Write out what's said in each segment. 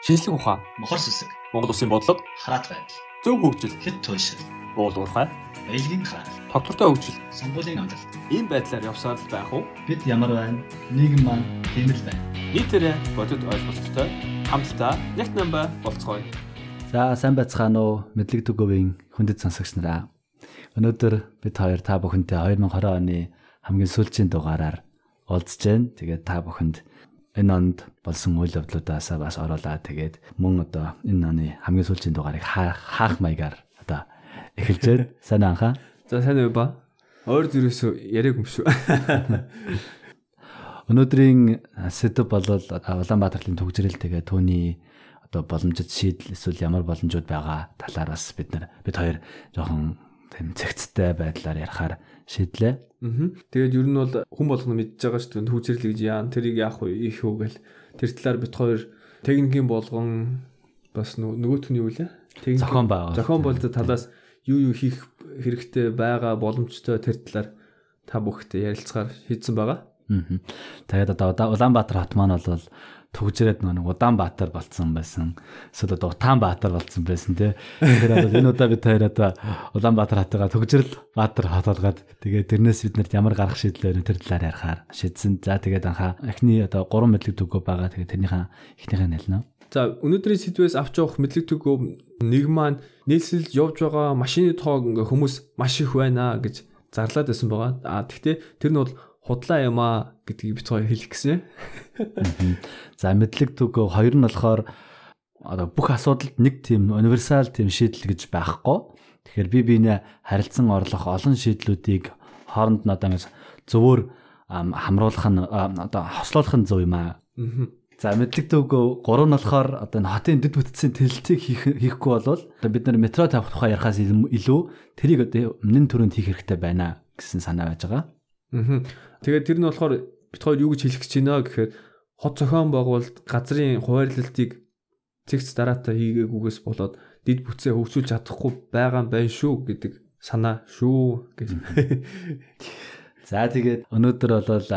шинжлэх ухаан, мохор сүсэг, Монгол улсын бодлого, хараат байдал, зөв хөгжил, хэд туйлшил, уул уурхай, баялагын хаал, тогтвортой хөгжил сонгуулийн амжилт. ийм байдлаар явсаар л байх уу? Бид ямар байна? Нийгэм маань тэмэл байна. Нийтээрээ бодит ойлголттой хамтдаа нэг намба болцгоё. За сайн байцгаана уу мэдлэг түговийн хүндэт сонсогч нараа. Өнөөдөр бид хоёр та бүхэнтэй 2020 оны хамгийн сүүлийн дугаараар уулзж байна. Тэгээд та бүхэнд энэ онд болсон үйл явдлуудаасаа бас оруулаад тэгээд мөн одоо энэ оны хамгийн сүүлийн дугаарыг хаах маягаар одоо эхэлж байна. Сайн анхаа. За сайн уу ба? Өөр зүрээс яриаг юм шүү. Өнөөдрийн сэдв бол Улаанбаатарын төгжрэл тэгээ түүний одоо боломжит шийдэл эсвэл ямар боломжууд байгаа талаар бас бид нар бид хоёр жоохон тийм цэгцтэй байдлаар ярихаар шийдлээ. Аа. Тэгээд ер нь бол хүн болгоно мэдж байгаа шүү дээ. Түүзэрлэг гэж яан тэрийг яах вэ? Их үү гэл. Тэр талаар бид хоёр техникийн болгон бас нөгөөх нь юу лээ? Техник зохион байгаа. Зохион болдог талаас юу юу хийх хэрэгтэй байгаа боломжтой тэр талаар та бүхэтэй ярилцахаар хийдсэн байгаа. Аа. Тэгээд одоо Улаанбаатар хот маань бол төгжрээд нэг Удаанбаатар болцсон байсан. Эсвэл одоо Утаанбаатар болцсон байсан тий. Тэгэхээр одоо энэ удаа бид хоёр одоо Улаанбаатар хотыгаа төгжрэл Баатар хот болгоод тэгээд тэрнээс бид нарт ямар гарах шийдлээр тэр талаар ярихаар шийдсэн. За тэгээд анхаа эхний одоо 3 мэдлэг төгөө байгаа. Тэгээд тэрнийхээ эхнийхээ нэлнэ. За өнөөдрийн сэдвээс авч явах мэдлэг төгөө нэг маань нийслэлд явж байгаа машины тоог ингээ хүмүүс маш их байна гэж зарлаад байсан байгаа. А тэгтээ тэр нь бол худлаа юм аа гэдгийг бит хоёр хэлэх гэсэн. За мэдлэг төгөө хоёр нь болохоор одоо бүх асуудалд нэг тийм универсал тийм шийдэл гэж байхгүй. Тэгэхээр би биенээ харилцан орлох олон шийдлүүдийг хооронд нь одоо ингэж зөвөр хамруулах нь одоо хослуулах нь зөв юм аа. За мэдлэг төгөө гурав нь болохоор одоо энэ хотын дэд бүтцийн тэлэлтийг хийх хийхгүй болвол одоо бид нар метро тавих тухай ярихаас илүү тэрийг одоо өмнө төрөнд хийх хэрэгтэй байна гэсэн санаа байж байгаа. Аа. Тэгээд тэр нь болохоор бит хоёр юу гэж хэлэх гэж байна гэхээр хот зохион байгуулалт газрын хуваарлалтыг цэгц дараатаа хийгээгүйгээс болоод дид бүтцээ хөгжүүлж чадахгүй байгаа юм байна шүү гэдэг санаа шүү гэж. За тэгээд өнөөдөр болол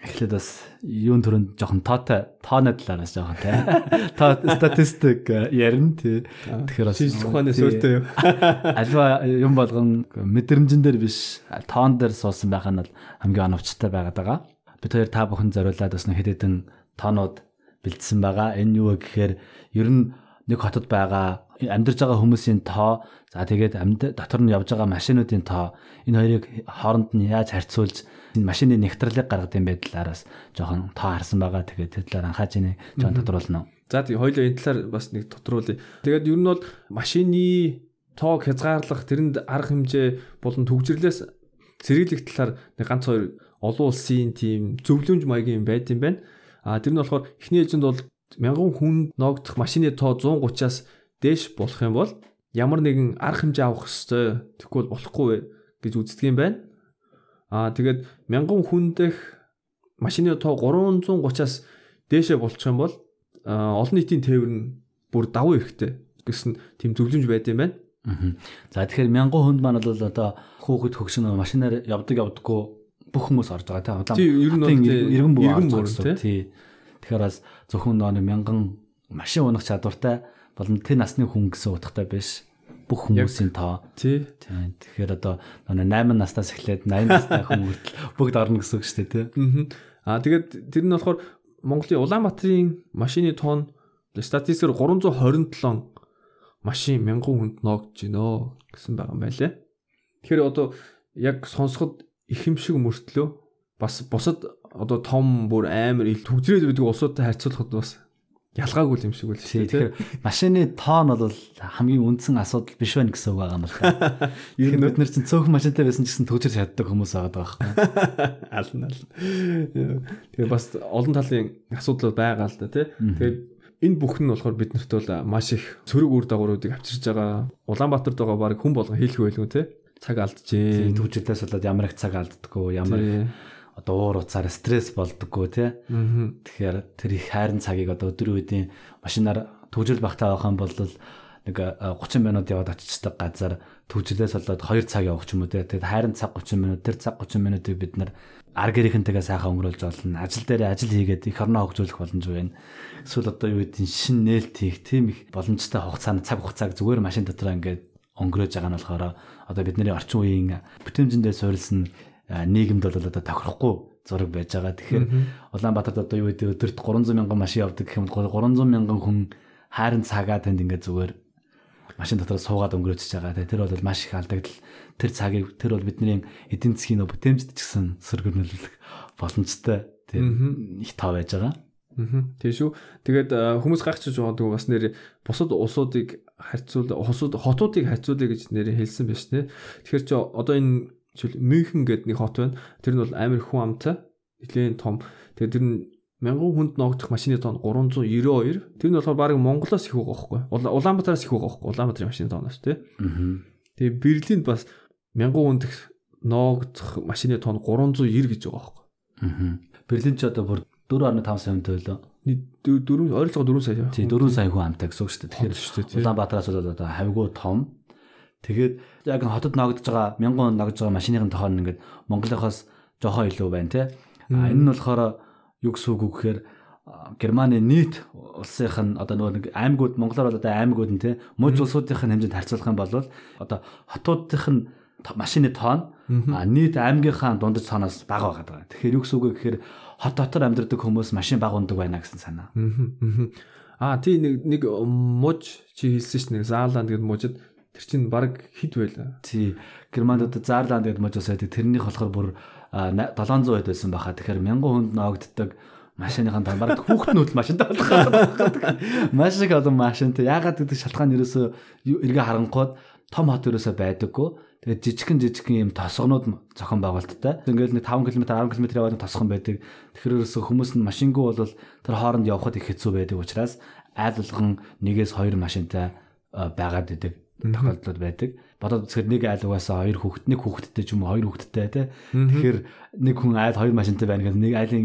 эхлээд бас юун төрөнд жоохон тоотой тооны талаар бас жоохон тий. Тоо статистик ярина тий. Тэгэхээр бас ухааны суурьтай юу. Альва юм болгон мэдрэмжэн дээр биш тоон дээр суусан байх нь хамгийн оновчтой байгаад байгаа. Бид хоёр та бүхэн зориулаад бас нэг хэдэн тоонууд бэлдсэн байгаа. Энэ юу вэ гэхээр ер нь нэг хотод байгаа амьдарч байгаа хүмүүсийн тоо за тэгээд амьд дотор нь явж байгаа машинуудын тоо энэ хоёрыг хооронд нь яаж харьцуулж энэ машины нэгтралыг гаргад юм байдлаараас жоохон тоо харсан байгаа тэгээд тэр талаар анхааж ийнэ жоон тодруулна. За тийм хоёул энэ талаар бас нэг тодруулъя. Тэгээд ер нь бол машины тоог хязгаарлах тэрэнд арга хэмжээ болон төгжрлээс сэргийлэх талаар нэг ганц хоёр олон улсын тийм зөвлөмж маягийн юм байт юм байна. А тэр нь болохоор эхний ээлжинд бол мянган хүн ноогдох машины тоо 130-аас дээш болох юм бол ямар нэгэн арга хэмжээ авах ёстой. Тэгвэл болохгүй гэж үздэг юм байна. Аа тэгээд мянган хүн дэх машины тоо 330-аас дээшээ болчих юм бол олон нийтийн тээвэр нь бүр давуу ихтэй гэсэн тийм зөвлөмж байд юм байна. За тэгэхээр мянган хүнд маань бол одоо хүүхэд хөгшин машинаар явдаг явдаггүй бүх хүмүүс орж байгаа тийм. Тийм ер нь иргэн бүх орж байгаа тийм. Тэгэхээр бас зөвхөн нэг мянган машин унах чадвартай болон тэр насны хүн гэсэн утгатай биш бүх хүмүүсийн тоо. Тий. Тэгэхээр одоо 8 настаас эхлээд 80 настай хүн хүртэл бүгд орно гэсэн үг шүү дээ, тий. Аа тэгээд тэр нь болохоор Монголын Улаанбаатарын машины тоон статистикээр 327 машин 1000 хүнд ноогдож гинөө гэсэн байгаа юм байлээ. Тэгэхээр одоо яг сонсоход их юм шиг мөртлөө бас бусад одоо том бүр амар ил төгжрээд байдаг улсуудтай харьцуулахад бас ялгаагүй юм шиг үл тийм. Тэгэхээр машины тоон бол хамгийн үндсэн асуудал биш байна гэсэн үг байгаа юм байна. Ер нь бид нар чинь цөөхөн машинтай байсан ч гэсэн төгжрж чаддаг хүмүүс байгаа байхгүй. Ална ална. Тэгээ бас олон талын асуудал байгаа л да тий. Тэгээд энэ бүхэн нь болохоор бид нарт бол маш их сөрөг үр дагавруудыг авчирж байгаа. Улаанбаатарт байгаа баг хүн болгон хийлэх байлгүй тий. Цаг алдчихээн. Төгжрэлээс болоод ямар их цаг алддаггүй, ямар одоо уур уцаар стресс болдоггүй тий. Тэгэхээр тэр их хайрын цагийг одоо өдөр үеийн машинаар төвжил багтаа авах юм бол нэг 30 минут яваад очичдаг газар төвжлээс болоод 2 цаг явах ч юм уу тий. Тэгээд хайрын цаг 30 минут тэр цаг 30 минутыг бид нар ар гэрийнхэнтэйгээ сайхан өнгөрүүлж болно. Ажил дээр ажил хийгээд их орноо хөгжүүлэх боломж байна. Эсвэл одоо юу гэдэг шин нээлт хийх тийм их боломжтой хугацаанд цаг хугацааг зүгээр машин дотор ингээд өнгөрөөж байгаа нь болохоор одоо бидний орчин үеийн бүтэмжиндээ суурилсан нийгэмд бол одоо тохирохгүй зураг байж байгаа. Тэгэхээр Улаанбаатарт одоо юу гэдэг өдөрт 300 мянган машин явдаг гэх юм бол 300 мянган хүн хайрын цагаа тэнд ингээд зүгээр машин дотор суугаад өнгөрөөж байгаа. Тэр бол маш их алдагдал. Тэр цагийг тэр бол бидний эдийн засгийн нөө бүтэмжид ч гэсэн сөргөнөлөх боломжтой тийм их тав байж байгаа. Тийм шүү. Тэгээд хүмүүс гайхчих жоо бас нэр бусад улсуудыг харьцуул хотуудыг харьцуулъя гэж нэр хэлсэн байж тээ. Тэгэхээр чи одоо энэ жишээл Мюнхен гэдэг нэг хот байна. Тэр нь бол амар хүн амтай. Нилээн том. Тэгээд тэр нь мянган хүнд ногдох машины тоон 392. Тэр нь болохоор баг Монголоос их байгаа байхгүй. Улаанбаатараас их байгаа байхгүй. Улаанбаатарын машины тооноос тий. Тэгээ Берлинд бас мянган хүнд ногдох машины тоон 390 гэж байгаа байхгүй. Берлин ч одоо бүр 4.5 сая хүнтэй байлоо. 4 ойролцоогоо 4 сая. Тий 4 сая хүн амтай гэсэн үг шүү дээ. Тэгэхээр Улаанбаатараас бол одоо хавьгүй том. Тэгээд яг хотод ногдож байгаа мянган хүнд ногдож байгаа машиныхын тоон ингээд Монголынхоос жоохон илүү байна тий. А энэ нь болохоор юу гэсэн үг гэхээр Германы нийт улсынх нь одоо нөгөө нэг аймагуд Монголоор бол одоо аймагуд нь тий мужи улсуудынх нь хэмжээнд харьцуулах юм бол одоо хотуудынх нь машины тоон нийт аймгийнхаа дундаж тооноос бага байгаа. Тэгэхээр юу гэсэн үг гэхээр хот дотор амьдардаг хүмүүс машин бага ундаг байна гэсэн санаа. Аа тий нэг нэг муж чи хэлсэн ш нь Зааланд гэдэг мужид тэр чинь баг хід байла. Тий Германд одоо Зааланд гэдэг муж усаад тэрнийх болохоор бүр 700 хэд байсан баха. Тэгэхээр 1000 хүнд ноогддог машиныхан хүүхэд нь машинтай болох. Маш их олон машинтай. Яагаад гэдэг шалтгаан ерөөсөө эргээ харангууд том хот ерөөсөө байдаггүй. Тэгээд жижигхэн жижигхэн юм тосгонууд зохион байгуулалттай. Ингээд нэг 5 км 10 км яваад тосгон байдаг. Тэгэхээр ерөөсөө хүмүүс нь машингүй бол тэр хооронд явхад их хэцүү байдаг учраас айл болгон нэгээс хоёр машинтай байгаад идэг тохиолдол байдаг. Бодоод үзэхээр нэг айл угаасаа хоёр хүүхэд, нэг хүүхэдтэй ч юм уу хоёр хүүхэдтэй тий. Тэгэхээр нэг хүн айл хоёр машинтай байна гэдэг нэг айлын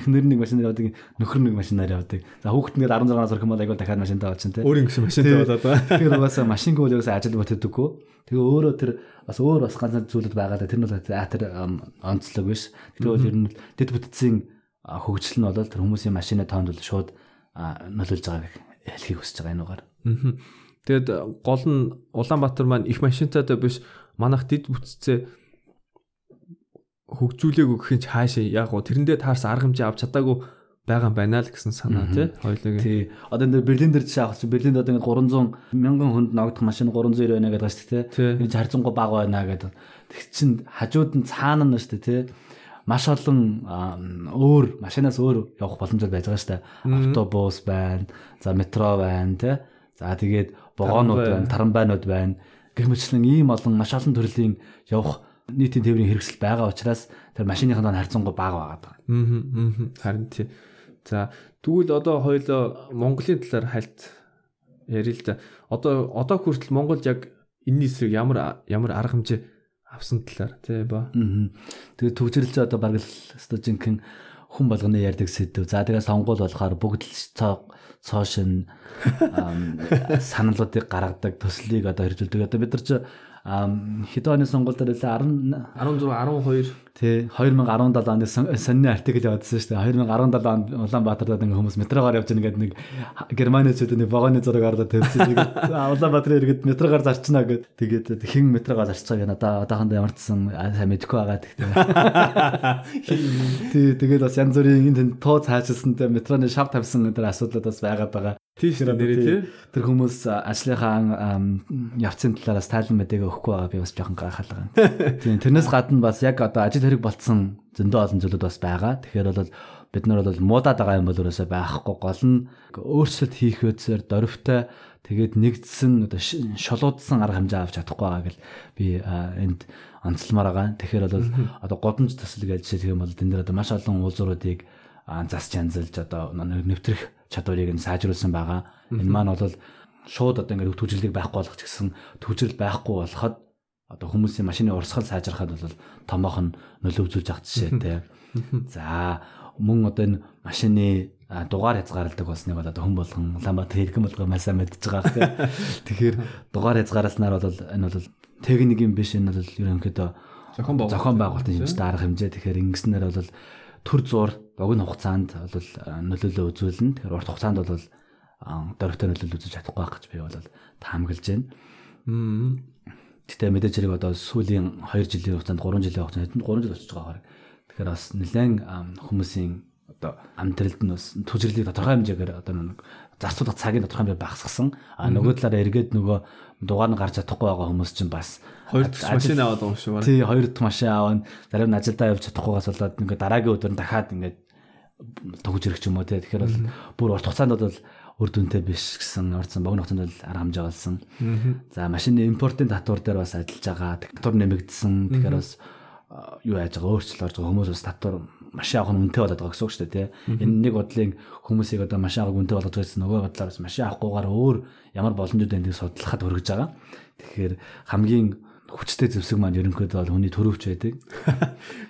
эхнэр нэг машинаар явдаг, нөхөр нэг машинаар явдаг. За хүүхэд нэг 16-аас орох юм бол айгүй дахиад машинтай болчихно тий. Өөр ингэсэн машинтай болоод байна. Тэгэхээр угаасаа машингүй бол угаасаа ажил бүтээдэггүй. Тэгээ өөрөө тэр бас өөр бас ганц зүйлүүд байгаа да тэр нь бол тэр онцлог биш. Тэр бол ер нь дэд бүтцийн хөгжил нь бол тэр хүмүүсийн машины тоонд бол шууд нөлөөлж байгааг хэлхийг хүсэж байгаа энэ угаар. Аа Тэгэд гол нь Улаанбаатар маань их машинтайдаа биш манах дид бүтцээ хөгжүүлээг өгөх чинь хаашаа яг гоо тэрэндээ таарсан арга хэмжээ авч чадаагүй байгаа юм байна л гэсэн санаа тий хоёулаа. Тий. Одоо энэ Берлин дээр жишээ авах чинь Берлинд одоо ингэ 300 мянган хүнд ногдох машин 390 байна гэдэг шүү дээ тий. Энэ харьцангуй бага байна гэдэг. Тэг чин хажууд нь цаана нь шүү дээ тий. Маш олон өөр машинаас өөр явах боломжтой байж байгаа шүү дээ. Автобус байна, за метро байна тий. За тэгээд богоонууд байна, тарамбайнууд байна. Гэх мэтлэн ийм олон маш олон төрлийн явах нийтийн тээврийн хэрэгсэл байгаа учраас тэр машиныхаа харьцангуй бага байгаа. Аа. Харин тий. За тэгвэл одоо хоёул Монголын талаар хальт ярил л да. Одоо одоо хүртэл Монголд яг энэний эсрэг ямар ямар арга хэмжээ авсан талаар тий ба. Аа. Тэгээд төвчрэлж одоо баг л өстой жинхэнэ хүн болгоны ярьдаг сэдв. За тэгээ сонгуул болохоор бүгд л цоошин саналуудыг гаргадаг төслийг одоо хэрэгжүүлдэг. Одоо бид нар ч хэдэн оны сонгуул дээр лээ 10 16 12 тий 2017 оны сонины артикл явуулсан шүү дээ. 2017 онд Улаанбаатарт ингээ хүмүүс метрогоор явж байгаа нэг германичууд нэг вагоны зураг ардаа тавьчихсан тэгээд Улаанбаатар иргэд метрогоор зарчна гэд тэгээд хэн метрогоор зарч байгаа надаа одоохондоо ямар ч сан сайн мэдэхгүй байгаа гэхдээ тий тэгээд бас янз бүрийн энэ тоо цаашилсантай метроны шав тавьсан энэ асуудлууд бас байгаад байгаа Тийш нэрээ тий. Тэр хүмүүс ажлынхаа явцын талаараас тайлан мэдээгээ өгөхгүй байгаа би бас жоохон гайхалтай байна. Тийм тэрнээс гадна бас яг одоо ажил хэрэг болцсон зөндөө олон зүйлүүд бас байгаа. Тэгэхээр бол бид нар бол муудаад байгаа юм бол өрөөсөө байхгүй гол нь өөрчлөлт хийх үедсээр дөрвтэй тэгээд нэгдсэн одоо шолуудсан арга хэмжээ авч чадахгүй байгаа гэл би энд онцлмаар байгаа. Тэгэхээр бол одоо годомж төсөл гэж жишээлх юм бол энэ дэр одоо маш олон уулзууруудыг засч янзалж одоо нэвтрэх чадварыг нь сайжруулсан байгаа. Энэ маань бол шууд одоо ингээд төвжирлийг байхгүй болгох ч гэсэн төвжирэл байхгүй болоход одоо хүмүүсийн машины урсгал сайжрахад бол томоох нь нөлөө үзүүлж авах жишээтэй. За мөн одоо энэ машины дугаар хязгаарладаг болсныг бол одоо хүн болгон Улаанбаатар хэрэгэн болгоо маш сайн мэдж байгаа хэрэг. Тэгэхээр дугаар хязгаараснаар бол энэ бол техник юм биш энэ бол ерөнхийдөө Зохион байгуулалт. зохион байгуулалтын шинжтэй арга хэмжээ тэгэхээр ингэснээр бол төр зур богино хугацаанд бол а, нөлөөлөө үзүүлнэ. Тэгэхээр урт хугацаанд бол а, дөрөвтэй нөлөөлөл үзүүлж чадахгүй байх гэж би бол таамаглаж байна. Гэтэ мэдээж хэрэг одоо сүүлийн 2 жилийн хугацаанд 3 жилийн хугацаанд 3 жил болчихж байгаа хэрэг. Тэгэхээр бас нэлээд хүмүүсийн одоо амьдралд нь бас түжирлийг тодорхой хэмжээгээр одоо нэг зарцуулах цагийн тодорхой хэмжээ багасгасан. А нөгөө талаараа эргээд нөгөө дугаар нь гарч чадахгүй байгаа хүмүүс чинь бас Хоёр дахь машин аваад байгаа юм шиг байна. тий хоёр дахь машин аавна зарим нь ажилдаа явж чадахгүйгаас болоод ингээд дараагийн өдөр нь дахиад ингээд төгж ирэх юм уу тий. Тэгэхээр бол бүр урт хугацаанд бол үр дүнтэй биш гэсэн орцсон богино хугацаанд бол хэмжээ олсон. За машины импортын татвар дээр бас ажиллаж байгаа. Татвар нэмэгдсэн. Тэгэхээр бас юу яаж байгаа өөрчлөлт орж байгаа хүмүүс бас татвар машин авах нь үнэтэй болоод байгаа гэсэн үг шүү дээ тий. Энэ нэг бодлын хүмүүсийг одоо машин авах үнэтэй болгож байсан нөгөө бодлоор бас машин авахгүйгээр өөр ямар боломжууд байныг судлахад хүргэж байгаа. Тэгэхээр хамгийн хүчтэй зэвсэг маань ерөнхийдөө бол хүний төрөвч байдаг.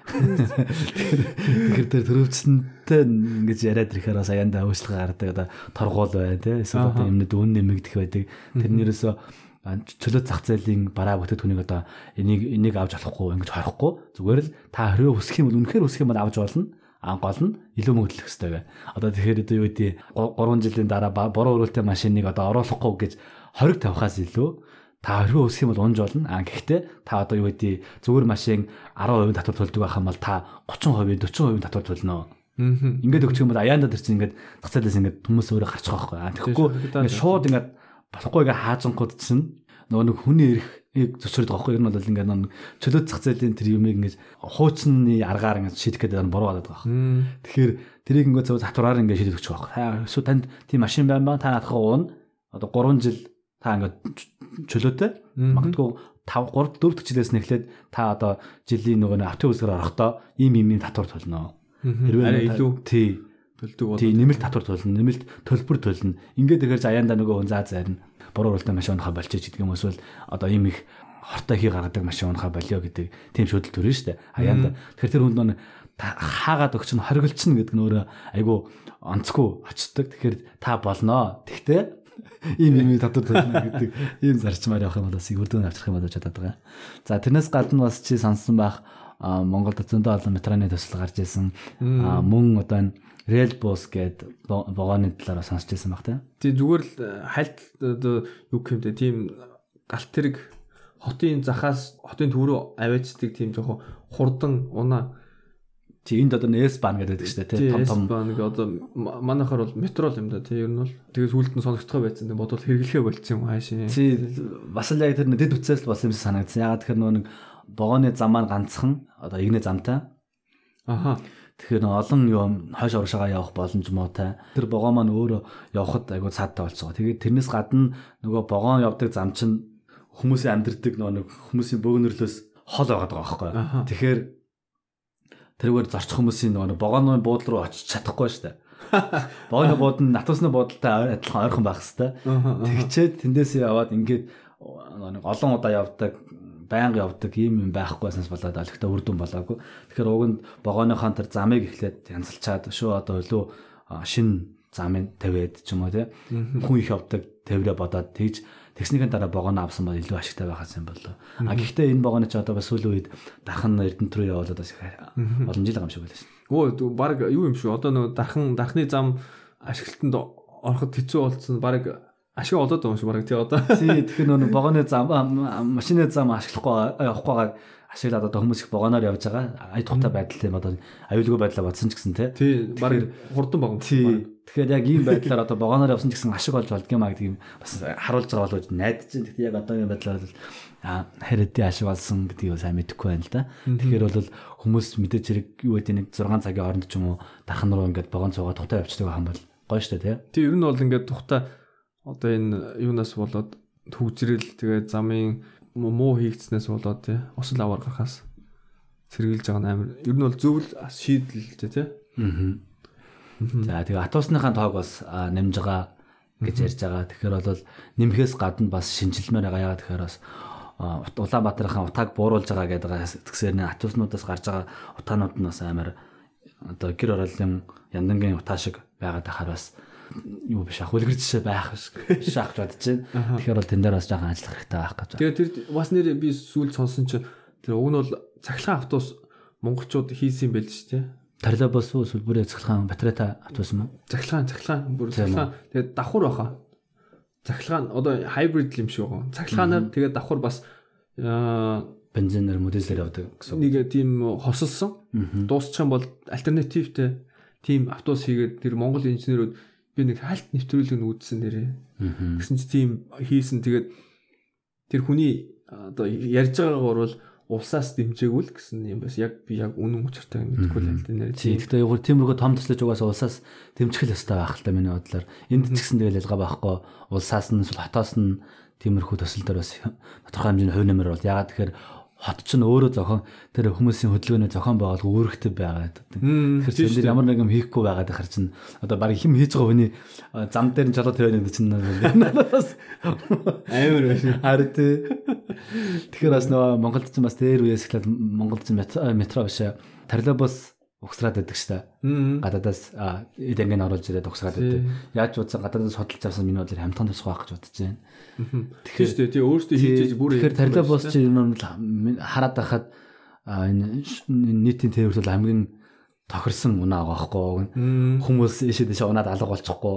Тэгэхээр тэр төрөвчсөнтэй ингэж яриад ирэхээр бас аяндаа өөрчлөлт гардаг одоо торгуул бай тээ эсвэл одоо юмнууд үн нэмэгдэх байдаг. Тэрнэрээсөө чөлөө зах зээлийн бараа бүтээгдэхүүнийг одоо энийг энийг авч болохгүй ингэж хорихгүй зүгээр л та хэрвээ хүсэх юм бол үнэхээр хүсэх юм бол авч болно а гол нь илүү мөнгөлөх хэрэгтэй бай. Одоо тэгэхээр одоо юу гэдэг 3 жилийн дараа буруу өрөөлтэй машиныг одоо оруулахгүй гэж хориг тавихаас илүү та хэрвээ өсөх юм бол унж болно. А гэхдээ та одоо юу гэдэг зүгээр машин 10% татвар төлдөг байх юм бол та 30%, 40% татвар төлнө. Мм. Ингээд өгчих юм бол аяанда тэр чинь ингээд зээлээс ингээд хүмүүс өөрөө гарч байгаа байхгүй. А тэгэхгүй ингээд шууд ингээд болохгүй ингээд хаажанхууд чинь нөгөө нэг хүний эрхийг зөвшөөрдөг байхгүй. Ер нь бол ингээд нэг чөлөөт зах зээлийн тэр юмыг ингээд хуучны аргаар ингээд шийдэх гэдэг нь буруу болоод байгаа. Тэгэхээр тэрийг ингээд зөв татвараар ингээд шийдэж өгч байгаа. Та эсвэл танд тийм машин байна ба та надхаа уун одоо 3 жил та ингээд чөлөөтэй магадгүй 5 3 4 дэх жилээс нэхлээд та одоо жилийн нөгөө нэг автобусаар орохдоо ийм ийм ийм татвар төлнө. Та- илүү тий төлдөг бол. тий нэмэлт татвар төлнө, нэмэлт төлбөр төлнө. Ингээд ихээр аяанда нөгөө хүн заа зарна. Буруу уралдаан машин унахаа болчих гэдэг юм эсвэл одоо ийм их хортой хий гаргадаг машин унахаа болио гэдэг тийм шийдэл төрнө шүү дээ. Аяанда. Тэгэхээр тэр хүнд нөгөө хаагаад өгч нь хориглолчин гэдэг нь өөрөө айгу онцгүй очдөг. Тэгэхээр та болноо. Тэгтээ ийм ийм татвар төлнө гэдэг ийм зарчмаар явах юм бол бас үрдэн авчрах юм бол чадаад байгаа. За тэрнээс гадна бас чи сонссон байх а, Монголд зөндөө олон метроны төсөл гарч ирсэн. Мөн одоо энэ Rail Bus гэдэг вагоны талаараа сонсч ирсэн баг тийм. Тий зүгээр л э, хальт одоо юу гэмтэй тийм галт тэрэг хотын захаас хотын төв рүү аваачдаг тийм жоохон хурдан унаа Чи энд одоо S бан гэдэг шүү дээ тий том том. ба нэг одоо ма- манайхаар бол метро л юм да тий ер нь бол тэгээс үлд нь сонсогдохой байсан тийм бодвол хэрэглэхээ болцсон юм хаашаа Чи бас л яг тэр дэд үтсээс л болсон юм санагдсан. Ягаад нөгөө нэг вагоны зам маань ганцхан одоо игнэ замтай. аха Тэгэхээр олон юм хойш оршоогоо явах боломж муутай. Тэр вагон маань өөрөө явхад айгуу цааттай болцгоо. Тэгээд тэрнээс гадна нөгөө вагон явдаг зам чинь хүмүүсийн амьдрдаг нөгөө хүмүүсийн бөөгнөрлөөс хол байгаад байгаа байхгүй. Тэгэхээр тэргээр зорчих хүмүүсийн нөгөө вагоны буудлын руу очиж чадахгүй шүү дээ. Вагоны бууд нь натусны буудалтай адилхан ойрхон байх хэвээр. Тэгчээд тэндээсээ яваад ингээд нэг олон удаа явдаг байнга явдаг ийм юм байхгүйсанс болоод олигтой үр дүн болоогүй. Тэгэхээр уг нь вагоныхон тэр замыг эхлээд янзалчаад шүү одоо илүү шин замын тавиад ч юм уу те хүн их явдаг тавираа бодоод тэгж Тэгснийхэн дараа вагон авсан бол илүү ашигтай байхаас юм болоо. А гэхдээ энэ вагоны ч одоо бас сүүлийн үед дархан Эрдэнэт рүү явуулаад бас их олон жил юм шиг байлаа шин. Өө баг юу юм шүү. Одоо нөгөө дархан дархны зам ашиглалтанд ороход хэцүү болсон. Баг ашиг олоод байгаа юм шиг баг тий одоо. Тий тэгэхээр нөгөө вагоны зам машины зам ашиглахгүй явахгүйгээр ашиглаад одоо хүмүүс их вагоноор явж байгаа. Ая тухтай байдал юм одоо аюулгүй байдлаа бодсон ч гэсэн те. Тий баг хурдан баг. Тий. Тэгэхээр яг ийм байдлаар одоо вагоноор явсан гэсэн ашиг болж болдго юм а гэдэг юм бас харуулж байгаа болов найдаж чинь. Тэгэхээр яг одоогийн байдлаар бол хэрэдийн ашиг болсон гэдгийг сайн мэдэхгүй байна л да. Тэгэхээр бол хүмүүс мэдээж хэрэг юу гэдэг нэг 6 цагийн хооронд ч юм уу дархан руу ингээд вагон цуугаа тухтай явчихдаг юм бол гоё штэ тий. Тий ер нь бол ингээд тухта одоо энэ юунаас болоод төгжрэл тэгээд замын муу хийгдснээс болоод тий осол аваар гарахаас сэргийлж байгаа нь амар. Ер нь бол зөвл шийдэлтэй тий. Аа. За тэгээ атуусныхаа тоог бас нэмж байгаа гэж ярьж байгаа. Тэгэхээр бол нэмхээс гадна бас шинжилмээр байгаа. Ягаад тэгэхээр бас Улаанбаатарынхаа утааг бууруулж байгаа гэдэг тэгсээр нэ атуснуудаас гарч байгаа утаанууд нь бас амар одоо гэр ороолын яндангийн утаа шиг байгаад байхаар бас юу биш ах үлгэрч байх биш ах бодож байна. Тэгэхээр бол тэн дээр бас жоохон ажиллах хэрэгтэй байх гэж. Тэгээд тэр бас нэр би сүүл сонсон чи тэр уг нь бол цахилгаан автобус монголчууд хийсэн юм байл шүү дээ. Бос уу эсвэл бүрээ цахилгаан батарейтай автобус юм уу? Цахилгаан цахилгаан бүр цахилгаан тэгээд давхар баха. Цахилгаан одоо хайбрид юм шиг байгаа. Цахилгаанаар тэгээд давхар бас Бензинээр мөдөлсөөр явдаг гэсэн. үг. нэг тийм хосолсон. Дуусчихсан бол альтернативтэй тийм автобус хийгээд тэр Монгол инженерүүд би нэг хальт нэвтрүүлэг нь үүдсэн нэрээ. Гэсэн чи тийм хийсэн тэгээд тэр хүний одоо ярьж байгаагаар бол улсаас дэмжээгүй л гэсэн юм бас яг би яг үнэн учиртай мэдэхгүй л хэлдэг нэр. Тий, гэхдээ яг тиймэрхүү том төслөж угаасаа улсаас дэмжих л ёстой байх л та миний бодлоор. Энд ч гэсэн тэгэл ялгаа байхгүй. Улсаас нь хотоос нь тиймэрхүү төсөл дээр бас тодорхой хэмжээний хувь нэмэр бол ягаад тэгэхээр хот ч нь өөрөө зохион тэр хүмүүсийн хөдөлгөөний зохион байгуулалт үүрэгтэй байгаа гэдэг. Мм, Тэгэхээр чинь ямар нэг юм хийхгүй байгаад ихэр чинь одоо баг хим хийж байгаа хүний зам дээр нь жолоо тавиад байдаг чинь амар байна. Харин тий. Тэгэхээр бас нөгөө Монголд ч бас дээр үеэс эхлээд Монголд ч метро биш тарилаа бас угсраад байдаг. Мм. Гадаадаас эдэнгийн оруулж ирээд угсраад байдаг. Яаж утсан гадаадаас судалж авсан миний бодлоор хамтхан тусах байх гэж бодож байна. Тэгэхээр шүү дээ. Тэгээ өөртөө хийж бүр Тэгэхээр тарилаа бос чи юм хараад байхад энэ нийтийн тээвэрлэл хамгийн тохирсон унаа байгаа байхгүй хүмүүс ийшээ дэше унаад алга болчихгүй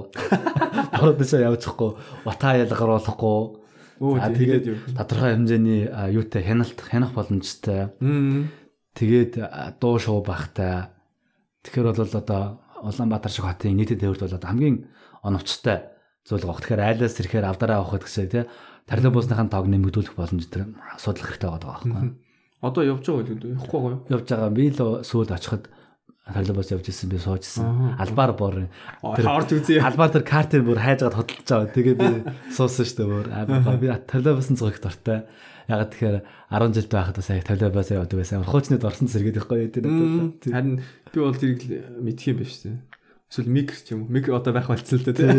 бороо дэше явчихгүй утаа ялгаруулахгүй Өө За, тэгээд тодорхой хэмжээний юутай хяналт хянах боломжтой. Тэгээд дуу шуу бахтай тэгэхээр бол одоо Улаанбаатар шиг хотын нийтэд тээвэрлэл бол хамгийн оновчтой зүйл гоох. Тэгэхээр айлаас ирэхээр авдараа авах гэсэн тий тарилаа буусныхаа тоог нэмэгдүүлэх боломж тэр асуудал хэрэгтэй байгаа байхгүй. Одоо явж байгаа үү? Явахгүй юу? Явж байгаа би л сүйд очиход тарилаа бус явж исэн би суужсэн. Албаар бор Орж үзье. албаар тэр картыг бүр хайжгаад хөдөлж байгаа. Тэгээ би суусан шүү дээ бүр. Би тарилаа бусын зогт дортой. Ягаад тэгэхээр 10 жил байхад бас яг тарилаа бус явдаг байсан. Хуучны дорсон сэргээд ихгүй тэр Мм. одоо. Харин би бол тэрийг мэдх юм биш үү? Эсвэл микро ч юм уу? Микро одоо байх болцсон л дээ тий.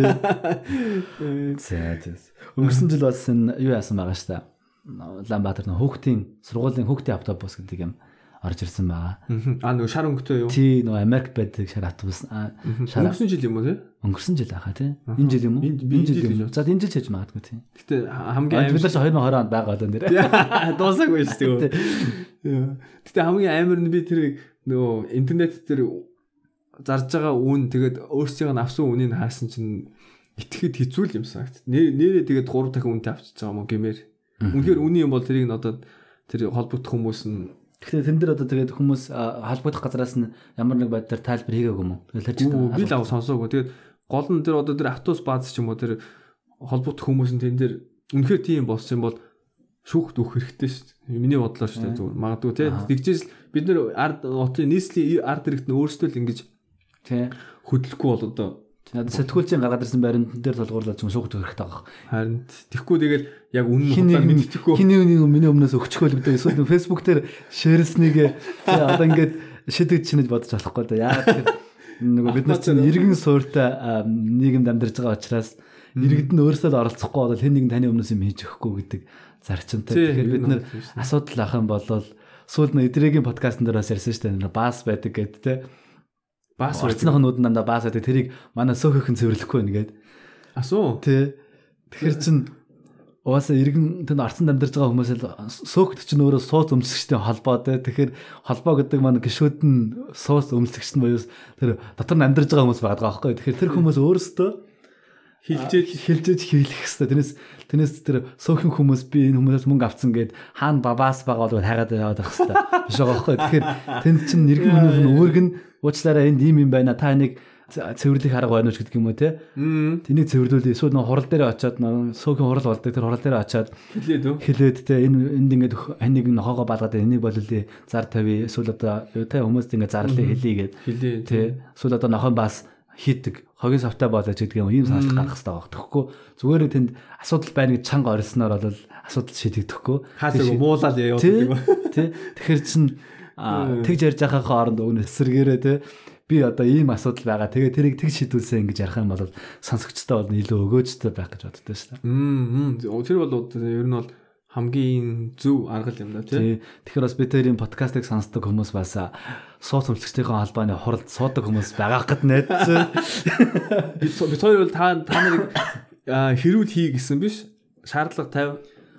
За тийм. Өнгөрсөн жил бас энэ юу яасан байгаа шүү дээ. Улаанбаатар нөх хүүхдийн сургуулийн хүүхдийн автобус гэдэг юм орж ирсэн байгаа. Аа нөгөө шар өнгөтэй юу? Тий нөө Америк байдаг шар автобус шар Өнгөрсөн жил юм уу тий? өнгөрсөн жил ахаа тий. Энэ жил юм уу? Энэ- жил юм. гэж За энэ жил ч хийж магадгүй тий. Гэтэ хамгийн Аа бид амар нар ч 2020 онд байгаа л нэр. дуусаагүй шүү дээ. Гэтэ хамгийн амар нь би тэр нөгөө интернет дээр зарж байгаа үн тэгээд өөрсдийнх нь авсан үнийг харсан чинь итгэхэд хэцүү л юм санагт. Нэрээ тэгээд 3 дахин үнэтэй авчиж байгаа юм гэмээр. Үнэхээр үний юм бол тэрийг нь одоо тэр холбогдох хүмүүс нь Тэгэхээр тэн дээр одоо тэгээд хүмүүс холбогдох газраас нь ямар нэг байдлаар тайлбар хийгээгүй юм уу? Тэр чинь Үгүй, би л ав сонсоогүй. Тэгээд гол нь тэр одоо тэр автобус бааз ч юм уу тэр холбогдох хүмүүс нь тэн дээр үнэхээр тийм болсон юм бол шүүхт өгөх хэрэгтэй шүү дээ. Миний бодлоор шүү дээ зүгээр. Магадгүй тий. Тэгжээс бид нэр ард нутгийн нийслэлийн ард иргэд нь өөрсдөө л ингэж тий. хөдлөхгүй бол одоо Надад сэтгүүлчийн гаргаад ирсэн баримт дээр толгуурлаж юм шүүхт өгөх хэрэгтэй байгаа. харин тэгэхгүй тэгэл яг үнэн нэг мэдчихгүй. хин нэг миний өмнөөс өгчихгүй л гэдэг. Эсвэл фэйсбુક дээр шеэрлснийг одоо ингээд шидэг чинэж бодож болохгүй да. Яагаад нөгөө бид нар чинь иргэн суурьтай нийгэмд амьдарч байгаа учраас иргэд нь өөрсдөө л оролцохгүй бол хэн нэгэн таны өмнөөс юм хийж өгөхгүй гэдэг зарчимтай. Тэгэхээр бид нар асуудал ах юм бол сүүл нь эдрэгийн подкастн дээр бас ярьсан шүү дээ. Баас байдаг гэдэг те. Бас Орцных нүүд нь дандаа баас байдаг. Тэрийг манай сөөхөн цэвэрлэхгүй гэдэг. асуу. Тэ. Тэгэхээр чин угаасаа иргэн тэнд арцанд амьдарч байгаа хүмүүс л сөөхт чинь өөрөө сууц өмсгчтэй холбоо тэ. Тэгэхээр холбоо гэдэг маань гişүүд нь сууц өмсгч нь боёо тэр дотор нь амьдарч байгаа хүмүүс байгаа байхгүй. Тэгэхээр тэр хүмүүс өөрсдөө Хилжээж хилжээж хийлэх хэвээр. Тэрнээс тэрнээс тэр сөөхөн хүмүүс би энэ хүмүүсээс мөнгө авцсан гэд хаана бабаас байгаа бол хайгаад яваад байх хэвээр. Биш байгаа байхгүй. Тэгэхээр тэнд чинь иргэн хүмүүс нь өөрг нь уучлаарай энд ийм юм байна. Та энийг цэвэрлэх арга байна уу гэдэг юм уу те. Тэнийг цэвэрлүүл эсвэл нөө хурал дээр очиод нөө сөөгийн хурал болдог тэр хурал дээр очиод хилээд үү? хэлээд те энэ энд ингээд ханиг нохоогоо балгаад энийг бололээ зар тавь эсвэл одоо юу те хүмүүст ингээд зарлаа хэлийгээд Хилээ. те эсвэл одоо нохоо бас хийдэг хогийн савтай болооч гэдэг юм ийм санал гаргах хэрэгтэй байгаа. Тэгэхгүй зүгээр тэнд асуудал байна гэж чанга орсноор бол асуудал шийдэгдэхгүй. Хаасаг муулаад яваад гэдэг юм. тэ тэгэхэр чин тэгж ярьж байхаа хооронд өгнө эсэргээрээ тэ би одоо ийм асуудал байгаа. Тэгээ тэрийг тэг шийдүүлсэн ингэж ярих юм бол сонсогчтой бол илүү өгөөжтэй байх гэж боддоо шүү дээ. Мм мм. Тэр бол ер нь бол хамгийн зөв арга юм да тий. Тэгэхээр бас би тэрийн подкастыг сонсдог хүмүүс бас сууц өмчлөгчдийн холбооны хуралд суудаг хүмүүс байгаах гэд найдаж. Би хоёр бол та та нарыг аа, хэрүүл хий гэсэн биш. Шаардлага тавь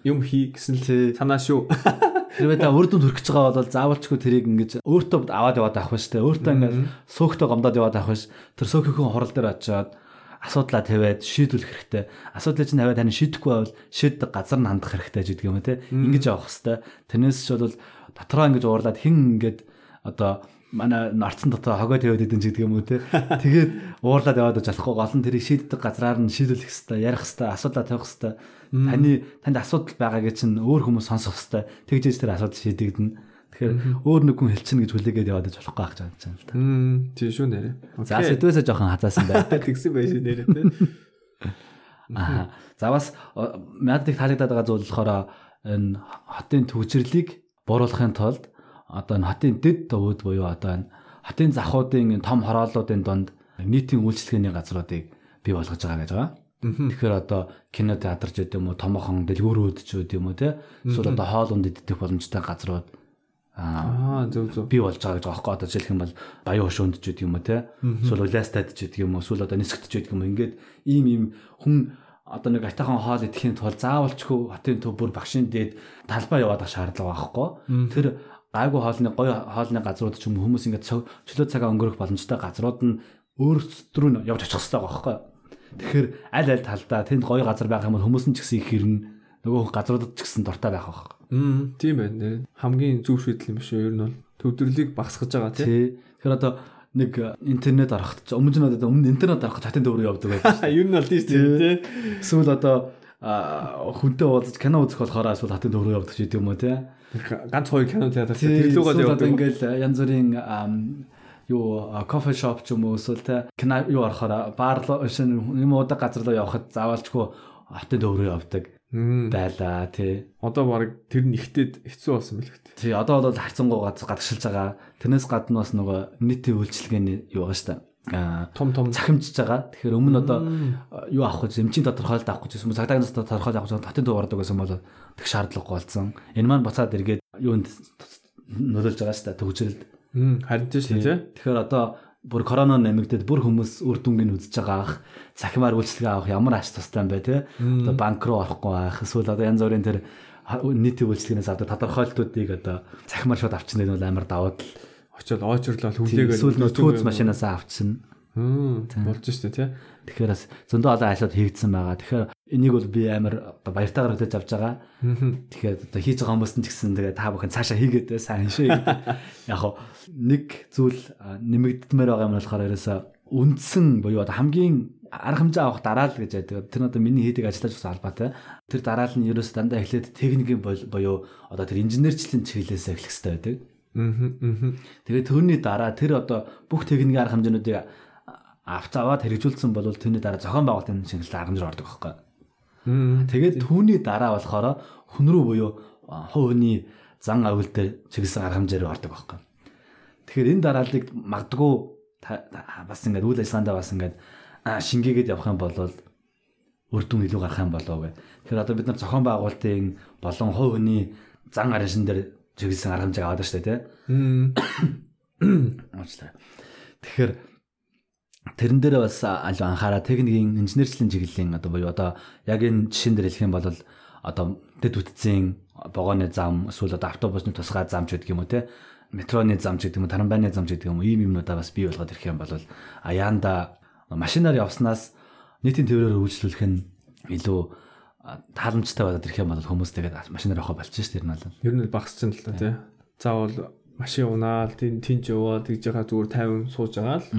юм хий гэсэн л санаа шүү. Хэрвээ та үр дүнд хүрэх гэж байгаа бол заавалчгүй тэрийг ингэж өөртөө аваад яваад авах биш те. Өөртөө ингэж сөөхтөө гомдоод яваад авах биш. Тэр сөөхийнхөө хурал дээр очиод асуудлаа тавиад шийдвэрлэх хэрэгтэй. Асуудлыг чинь тавиад тань шийдэхгүй байвал шийддэг газар нь хандах хэрэгтэй ч гэдэг юм те. Ингэж явах хэрэгтэй. Тэрнээс ч бол дотроо ингэж уурлаад хин ингэж одоо манай нарцсан дотор хогоо тавиад идэв ч гэдэг юм уу те. Тэгээд уурлаад яваад байж болохгүй гол нь тэрийг шийддэг газраар нь шийдвэрлэх хэрэгтэй, ярих хэрэгтэй, асуудлаа тавих хэрэгтэй. Таны танд асуудал байгаагээ чинь өөр хүмүүс сонсох хэрэгтэй. Тэгжээс тэр асуудал шийдэгдэнэ. Тэгэхээр өөр нэг хүн хэлчихнэ гэж хүлээгээд яваад байж болохгүй гэж бодож байна л та. Тийм шүү нэрэ. За сэдвээсээ жоохон хазаасан байна. Тэгсэн байж нэрэ те. Аа. За бас мэддэг таалагдаад байгаа зүйл болохоор энэ хотын төвчрлийг бууруулахын тулд одоо энэ хотын дэд төвөд буюу одоо энэ хотын захуудын том хорооллуудын донд нийтийн үйлчлэгээний газруудыг бий болгож байгаа гэж байгаа. Тэгэхээр одоо кино театр ч гэдэг юм уу, томоохон дэлгүүрүүд ч гэдэг юм уу те. Эсвэл одоо хоол унд идэх боломжтой газрууд Аа зөв зөв. бий болж байгаа гэж байхгүй одоо жишээлх юм бол баян хошуунд ч гэдэг юм уу те. Эсвэл уляастад ч гэдэг юм уу, эсвэл одоо нисгт ч гэдэг юм уу. Ингээд ийм ийм хүн одоо нэг атайхан хоол идэхин тулд заавалчгүй хотын төв бүр багшийн дээд талбай яваад ах шаардлага байхгүй. Тэр гайгүй хоолны гоё хоолны газрууд ч юм хүмүүс ингээд чөлөө цагаа өнгөрөх боломжтой газрууд нь өөрсдөө нь явж очих хэрэгтэй байгаа байхгүй. Тэгэхээр аль аль талдаа тэнд гоё газар байх юм бол хүмүүс нь ч гэсэн их хэрнэ. Нөгөө газруудад ч гэсэн дуртай байх байх. Мм тийм байна. Хамгийн зөв шийдэл юм биш үү? Ер нь бол төвдөрлийг багасгаж байгаа. Тий. Тэгэхээр одоо нэг интернет арахт өмнө нь одоо өмнө интернет арах хатан дөөрөө явдаг байсан. Ер нь бол тийм тийм. Эсвэл одоо хүнтэй уулзаж кино үзэх болохоор эсвэл хатан дөөрөө явдаг ч гэдэг юм уу тий. Ганц хоёр кино театрт тэрлүүгээд явдаг. Ингээл янз бүрийн юу кофе шоп ч юм уу эсвэл те кино юу орохоор баар юм удаг газар руу явахад заавалчгүй хотын дөөрөө явдаг байлаа тий. Одоо баг тэр нь ихтэйд хэцүү болсон мэл хэвчээ. Тий одоо бол харцангуй гадагшилж байгаа. Тэрнээс гадна бас нөгөө нийтийн үйлчлэгээний юу байгаа штэ. Аа том том цахимжиж байгаа. Тэгэхээр өмнө одоо юу авах гэж эмчийн тодорхойлолт авах гэж байсан. Цагдаагнаас тодорхойлолт авах гэж татын дугаардаг байсан бол тэг шаардлагагүй болсон. Энэ маань буцаад эргээд юунд нөлөөлж байгаа штэ төгжрэлд. Харин тийм шүү тий. Тэгэхээр одоо бүр корона нэмэгдээд бүр хүмүүс үр дүнгийн үзэж байгаа ах цахимаар үйлчлэгээ авах ямар ач тустай юм бэ те одоо банк руу орохгүй байх эсвэл одоо янз бүрийн тэр нийтийн үйлчлэгнээс авдаг тодорхойлтуудыг одоо цахимаар шууд авчихна нь бол амар даваад л очиод оочрлол хүлээгээд эсвэл нөө төөц машинаас авчихна. Болж штэ тий. Тэгэхээр бас зөндөө олон ажлууд хийгдсэн байгаа. Тэгэхээр энийг бол би амар баяртайгаар хөтөж авч байгаа. Тэгэхээр одоо хийж байгаа хүмүүс нь ч гэсэн тэгээ та бүхэн цаашаа хийгээд сайн шүү. Яг хоо нэг зүйл нэмэгдмээр байгаа юм болохоор ерөөсө үндсэн буюу одоо хамгийн арга хэмжээ авах дараа л гэж байдаг. Тэр нь одоо миний хийдэг ажиллаж байгаа албатай. Тэр дараа л нь ерөөсө дандаа эхлээд техникийн буюу одоо тэр инженерчлэн чиглэлээс эхлэх хэрэгтэй байдаг. Тэгээд төрний дараа тэр одоо бүх техникийн арга хэмжээнүүдийг авч аваад хэрэгжүүлсэн бол тэрний дараа зохион байгуулалтын шинжилгээ аргамжаар ордог байхгүй. Тэгээд түүний дараа болохоор хүн рүү буюу хувийн зан авил дээр чиглэсэн арга хэмжээр ордог байхгүй. Тэгэхээр энэ дарааллыг магадгүй бас ингээд үйл ажиллагаандаа бас ингээд шингээгээд явах юм бол үр дүн илүү гарах юм болоо гэх. Тэгэхээр одоо бид нар зохион байгуулалтын болон хувийн зан аршин дээр чиглэсэн арга хэмжээг аваад штэ тий. Тэгэхээр тэрэн дээр бас анхаараа техникийн инженерчлэн чиглэлийн одоо буюу одоо яг энэ жишээн дээр хэлэх юм бол одоо дэд үтцийн вагоны зам эсвэл одоо автобусны тусгай зам ч гэдэг юм уу те метроны зам ч гэдэг юм тарамбайны зам ч гэдэг юм ийм юмнуудаа бас бий болгоод ирэх юм бол аяанда машинаар явснаас нийтийн тээврээр үйлчлүүлэх нь илүү тааламжтай болоод ирэх юм бол хүмүүс тэгээд машинаар явах болчих шүү дээ ер нь бол. Ер нь багасч нь л та тий. Заавал машин унаал тэнч яваа тэгж яхаа зүгээр 50 сууж байгаа л.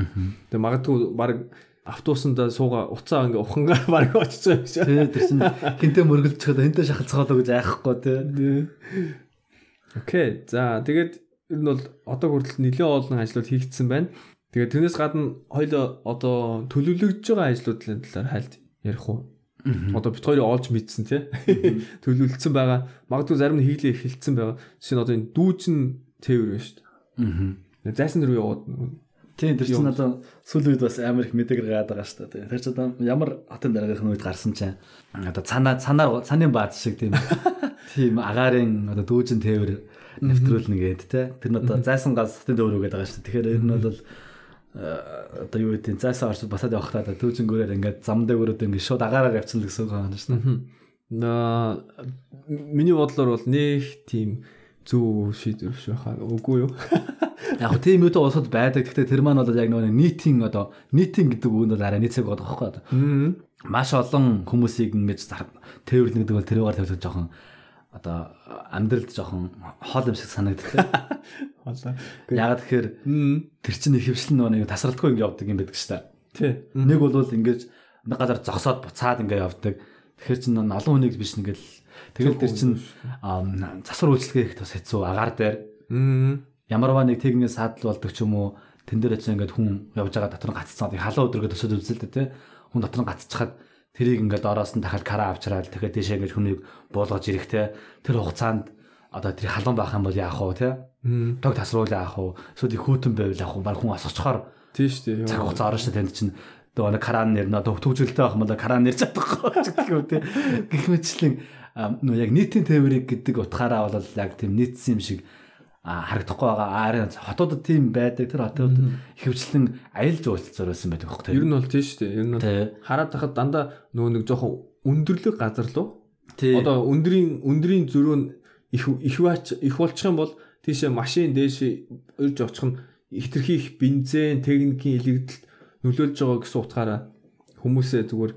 Тэгээ магадгүй баг автобусанда сууга уцаа ингээ ухангаа баг очиж байгаа юм шиг. Тэгээ тэр чинь хинтээ мөргөлж чад хинтээ шахалцгаалаа гэж айхгүй тий. Окей. За тэгээд ер нь бол одоо хүртэл нэлээд олон ажлууд хийгдсэн байна. Тэгээд тэрнээс гадна хоёул одоо төлөвлөгдөж байгаа ажлуудлын талаар хальт ярих уу? Одоо бит хоёрыг олж мэдсэн тий. Төлөвлөлдсөн байгаа. Магадгүй зарим нь хийлээ эхэлсэн байгаа. Жишээ нь одоо энэ дүүжин тээвэр байна шүү дээ. Аа. Зайсан руу яваад Тийм тэр чинь одоо сүүл үед бас амар их мэдэгэр гаад байгаа шүү дээ. Тэр чинь одоо ямар хотын дараагийнхын үед гарсан чинь одоо цанаа цанаар цанын бааз шиг тийм тийм агаарын одоо дүүжин тээвэр нэвтрүүлнэ гээд те. Тэр нь одоо зайсан газ хотын тээвэр үгээд байгаа шүү дээ. Тэгэхээр энэ нь бол одоо юу гэдэг зайсан орч басаад явах та дүүжин гөрээр ингээд зам дээр ингээд шууд агаараар явцсан л гэсэн үг байна шүү дээ. Наа миний бодлоор бол нэг тийм зөв шийдвэр биш байхаа. Үгүй юу? Яг хөө тийм үедээ улсууд байдаг. Гэхдээ тэр маань бол яг нөгөө нийтийн одоо нийтийн гэдэг үгэнд бол арай нийцэг бодох байхгүй. Маш олон хүмүүсийг ингэж зар- тээвэрлэн гэдэг бол тэрээр тавьдаг жоохон одоо амьдралд жоохон хоол юм шиг санагддаг. Хоолоо. Ягаад тэгэхээр тэр чинь ихэвчлэн нөгөө нэг тасралтгүй ингэ явдаг юм байдаг шүү дээ. Тий. Нэг бол ингэж нэг газар зогсоод буцаад ингээ явдаг. Тэгэхээр чинь олон хүнийг биш нэгэл тэгэл тэр чинь засвар үйлчлэгээ их бас хэцүү агаар дээр ямарваа нэг техникийн саадал болдог ч юм уу тэн дээр чинь ингээд хүн явж байгаа дотор гаццсан халуун өдрөгөө төсөөд үзэл дээ тий хүн дотор гацчихад тэрийг ингээд доороос нь дахиад кара авчраад тэгэхээр тийшээ ингээд хүнийг буулгаж ирэх тий тэр хугацаанд одоо тэр халуун байх юм бол яах вэ тий Мм. тог тасруул яах вэ? Эсвэл хүүтэн байвал яах вэ? Баг хүн асгочхоор Тий шүү дээ. цаг хугацаа орно шүү тэнд чинь. Нөгөө нэг каран нэрнэ. Одоо төвжөлтэй байх юм бол каран нэр чадахгүй ч гэдэг юм тий. Гэх мэтчлэн нөө яг нийтийн тээврийг гэдэг утгаараа бол яг тийм нийтсэн юм шиг харагдахгүй байгаа арын хотуудад тийм байдаг тэр хотууд ихэвчлэн аял жуулц зориулсан байдаг байхгүй Ер нь бол тий шүү дээ. Ер нь бол хараад тахад дандаа нөгөө нэг жоохон өндөрлөг газар лу. Одоо өндрийн өндрийн зөрөө нь их их их болчих юм бол тийшээ машин дээш өрж очих нь хитрхи их бензин, техникийн илэгдэлд нөлөөлж байгаа гэсэн утгаараа хүмүүсээ зүгээр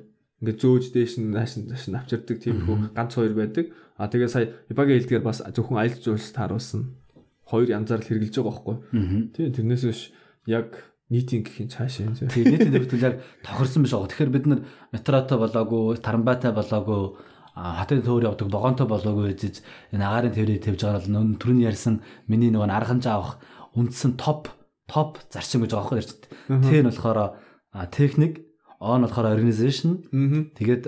ингээд зөөж дээш нь нааш нааш нь авчирдаг тийм их ганц хоёр байдаг. А тэгээ сая Ибагийн хэлдгээр бас зөвхөн аялал жуулчлалт харуулсан. Хоёр янзаар л хэрэгжилж байгаа байхгүй. Тийм тэрнээс биш яг нийтийн гэхийн цаашаа юм зөв. тий нийтийн төвлөл яг тохирсон биш байгаа тэгэхээр бид нар метротой болоогүй тарамбатай болоогүй а, хотын төвөр явдаг богонтой болоогүй гэж энэ агаарын төврийг тавьж байгаа бол нөн түрүүний ярьсан миний нөгөө архамж авах үндсэн топ топ зарчим гэж байгаа байхгүй ярьж. Т нь болохоор техник, O нь болохоор organization, тэгээд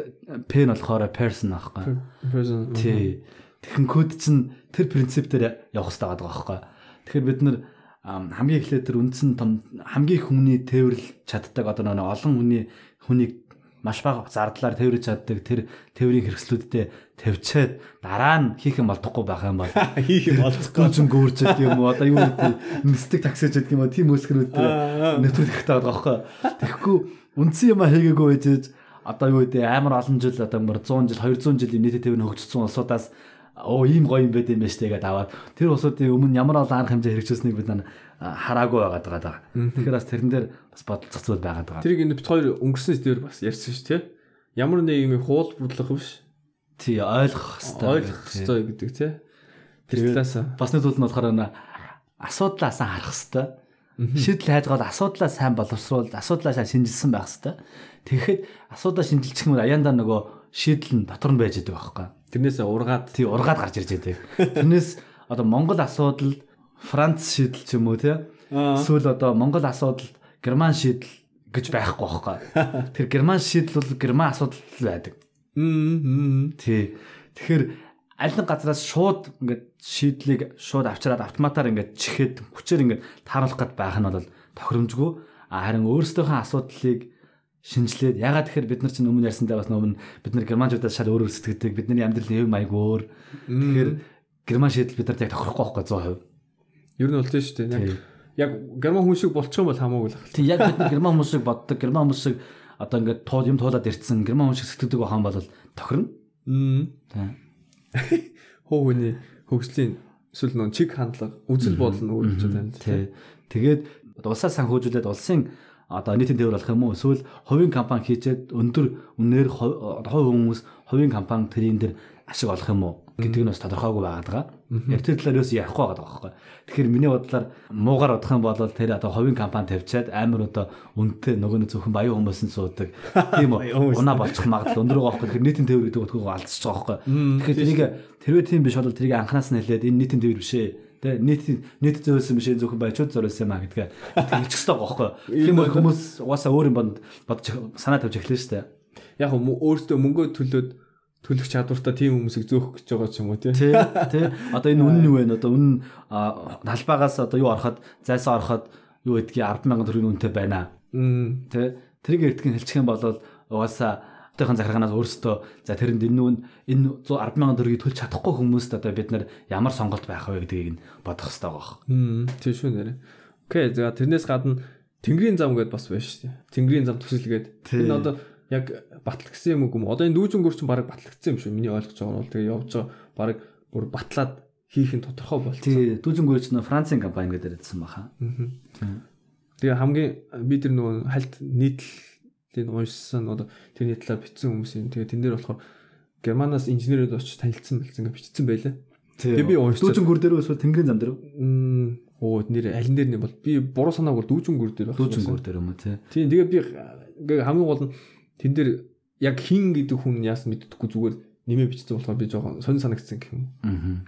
P нь болохоор person аахгүй. Person. Тий. Код чинь тэр принцип дээр явах хэрэгтэй байгаа байхгүй. Тэгэхээр бид нар ам, хамгийн эхлээд тэр үндсэн том хамгийн хүмүүний тээвэрлж чаддаг одоо нэг олон хүний хүнийг маш бага зардлаар тээвэрж чаддаг тэр тээврийн хэрэгслүүдтэй тавьчаад дараа нь хийх юм болдохгүй байх юм бол хийх юм олцохгүй. гүнжин гүүрч гэдэг юм уу одоо юу гэдэг нисдэг таксиж гэдэг юм уу тийм өсгөрүүд нэвтрүүлэх байгаа байхгүй. Тэгэхгүй үндсэн юм хийгээгүй байж одоо юу гэдэг амар олон жил одоо мөр 100 жил 200 жилийн нийтэд төвний хөгжсөн улсуудаас оо ийм гоё юм байт юм байна штэ гэдээ аваад тэр улсуудын өмнө ямар олон арга хэмжээ хэрэгжүүлсэнийг бид нар хараагүй байгаад байгаа. Тэгэхээр бас тэрэн дээр бас бодлох зүйл байгаад байгаа. Тэрийг энэ бит хоёр өнгөрсөн сэдвэр бас ярьсан шүү тий. Ямар нэг юм хуул будлах биш. Тий ойлгох хэрэгтэй. Ойлгох хэрэгтэй гэдэг тий. Тэр талаас Бас нэг зүйл нь болохоор нэ асуудлаа сайн харах хэрэгтэй. Шийдэл хайж гол асуудлаа сайн боловсруул, асуудлаа сайн шинжилсэн байх хэрэгтэй. Тэгэхэд асуудлаа шинжилчих юм аяндаа нөгөө шийдэл нь дотор нь байж байгаа байхгүй. Тэрнээсээ ургаад Тий ургаад гарч ирж байдаг. Тэрнээс одоо Монгол асуудал Франц шийдэл ч юм уу тий. Эсвэл одоо Монгол асуудал Герман шийдэл гэж байхгүй байхгүй. Тэр Герман шийдэл бол Герман асуудал байдаг. Тий. Тэгэхээр аль нэг газраас шууд ингээд шийдлийг шууд авчираад автоматар ингээд чихээд хүчээр ингээд тааруулах гээд байх нь бол тохиромжгүй. А харин өөрсдийнхөө асуудлыг шинжилээд ягаад тэгэхээр бид нар чинь өмнө ярьсандаа бас өмнө бид нар германчуудаас шал өөр сэтгэдэг бидний амьдралын хэв маяг өөр. Тэгэхээр герман шийдэл бид нарт яг тохирохгүй байхгүй 100%. Ер нь бол тийм шүү дээ. Яг яг герман хүн шиг болчих юм бол хамаагүй л ах. Тий яг бид нар герман хүмүүс шиг боддог, герман хүмүүс шиг одоо ингээд туул юм туулаад ирсэн герман хүн шиг сэтгэдэг байх юм бол тохирно. Мм. Тий. Хуу хүний хөгжлийн эсвэл нөө чиг хандлага, үзэл бодол нь өөрчлөж байна. Тий. Тэгээд одоо улсаа санхүүжүүлээд улсын одоо нийтийн тээвэр болох юм уу эсвэл хувийн компани хийчээд өндөр үнээр хувь хүмүүс хувийн компани тэрийн дээр ашиг олох юм уу гэдэг нь бас тодорхойгүй байгаад байгаа. Яг тэр талаар юус ярихгүй байгаа байхгүй. Тэгэхээр миний бодлоор муугар бодох юм бол тэр одоо хувийн компани тавьчаад амар одоо үнэтэй нөгөө нэг зөвхөн баян хүмүүс нь суудаг. Тийм үү? Унаа болчих магадлал өндөр байгаа байхгүй. Тэгэхээр нийтийн тээвэр гэдэг утгыг алдчихж байгаа байхгүй. Тэгэхээр тэрийг тэрвээ тийм биш бол тэрийг анханаас нь хэлээд энэ нийтийн тээвэр биш ээ. Тэ нийт нийт зөвлөсөн биш зөвхөн баячууд зориулсан юм а гэдгээ хэлчих хэрэгтэй байгаа байхгүй. Тийм бол хүмүүс угаасаа өөр юм бонд бодож санаа тавьж эхлэв шүү дээ. Яг мө- өөртөө мөнгө төлөөд төлөх чадвартай тийм хүмүүсийг зөөх гэж байгаа ч юм уу тий. Тэ тэ одоо энэ үнэн юу вэ? Одоо үнэн а, талбайгаас одоо юу ороход зайсаа ороход юу гэдгийг 100000 төгрөгийн үнэтэй байна. Тэ тэрийг эртгийн хэлчих юм бол угаасаа өөртөөхөн захиргаанаас өөрсдөө за тэрэнд энэ нүүн энэ 100000 төгрөгийг төлж чадахгүй хүмүүст одоо бид нар ямар сонголт байх вэ гэдгийг нь бодох хэрэгтэй байгаа. Мм. Тийм шүү нэрэ. Окей, за тэрнээс гадна Тэнгэрийн зам гэдээ бас байна шүү дээ. Тэнгэрийн зам төсөлгээд. Энэ одоо яг батлагдсан юм уу юм. Одоо энэ дүүжингөр чинь баг батлагдсан юм шүү. Миний ойлгож байгаа нь бол тэгээ явж байгаа баг бүр батлаад хийх нь тодорхой болчихсон. тий дүүжин гүйч нөө Францын компани гэдэг ярьсан баха. Тэгээ хамгийн би тэр нөгөө хальт нийтлэлийг уншсан одоо тэрний талаар бичсэн хүмүүсийн тэгээ тэн дээр болохоор Германаас инженерүүд очиж танилцсан бэлсэн гэж бичсэн байлаа. Тэгээ би уншсан. дүүжин гүр дээр эсвэл тэнгэрийн зам дээр Оо нэр алин дээр нь бол би буруу санааг бол дүүжин гүр дээр байх. дүүжин гүр дээр юм уу тий. Тийм тэгээ би ингээ хамгийн гол нь тэн дээр яг хин гэдэг хүн яасан мэддэггүй зүгээр нэмээ бичсэн болохоор би жоохон сонир санагдсан гэх юм. Аа.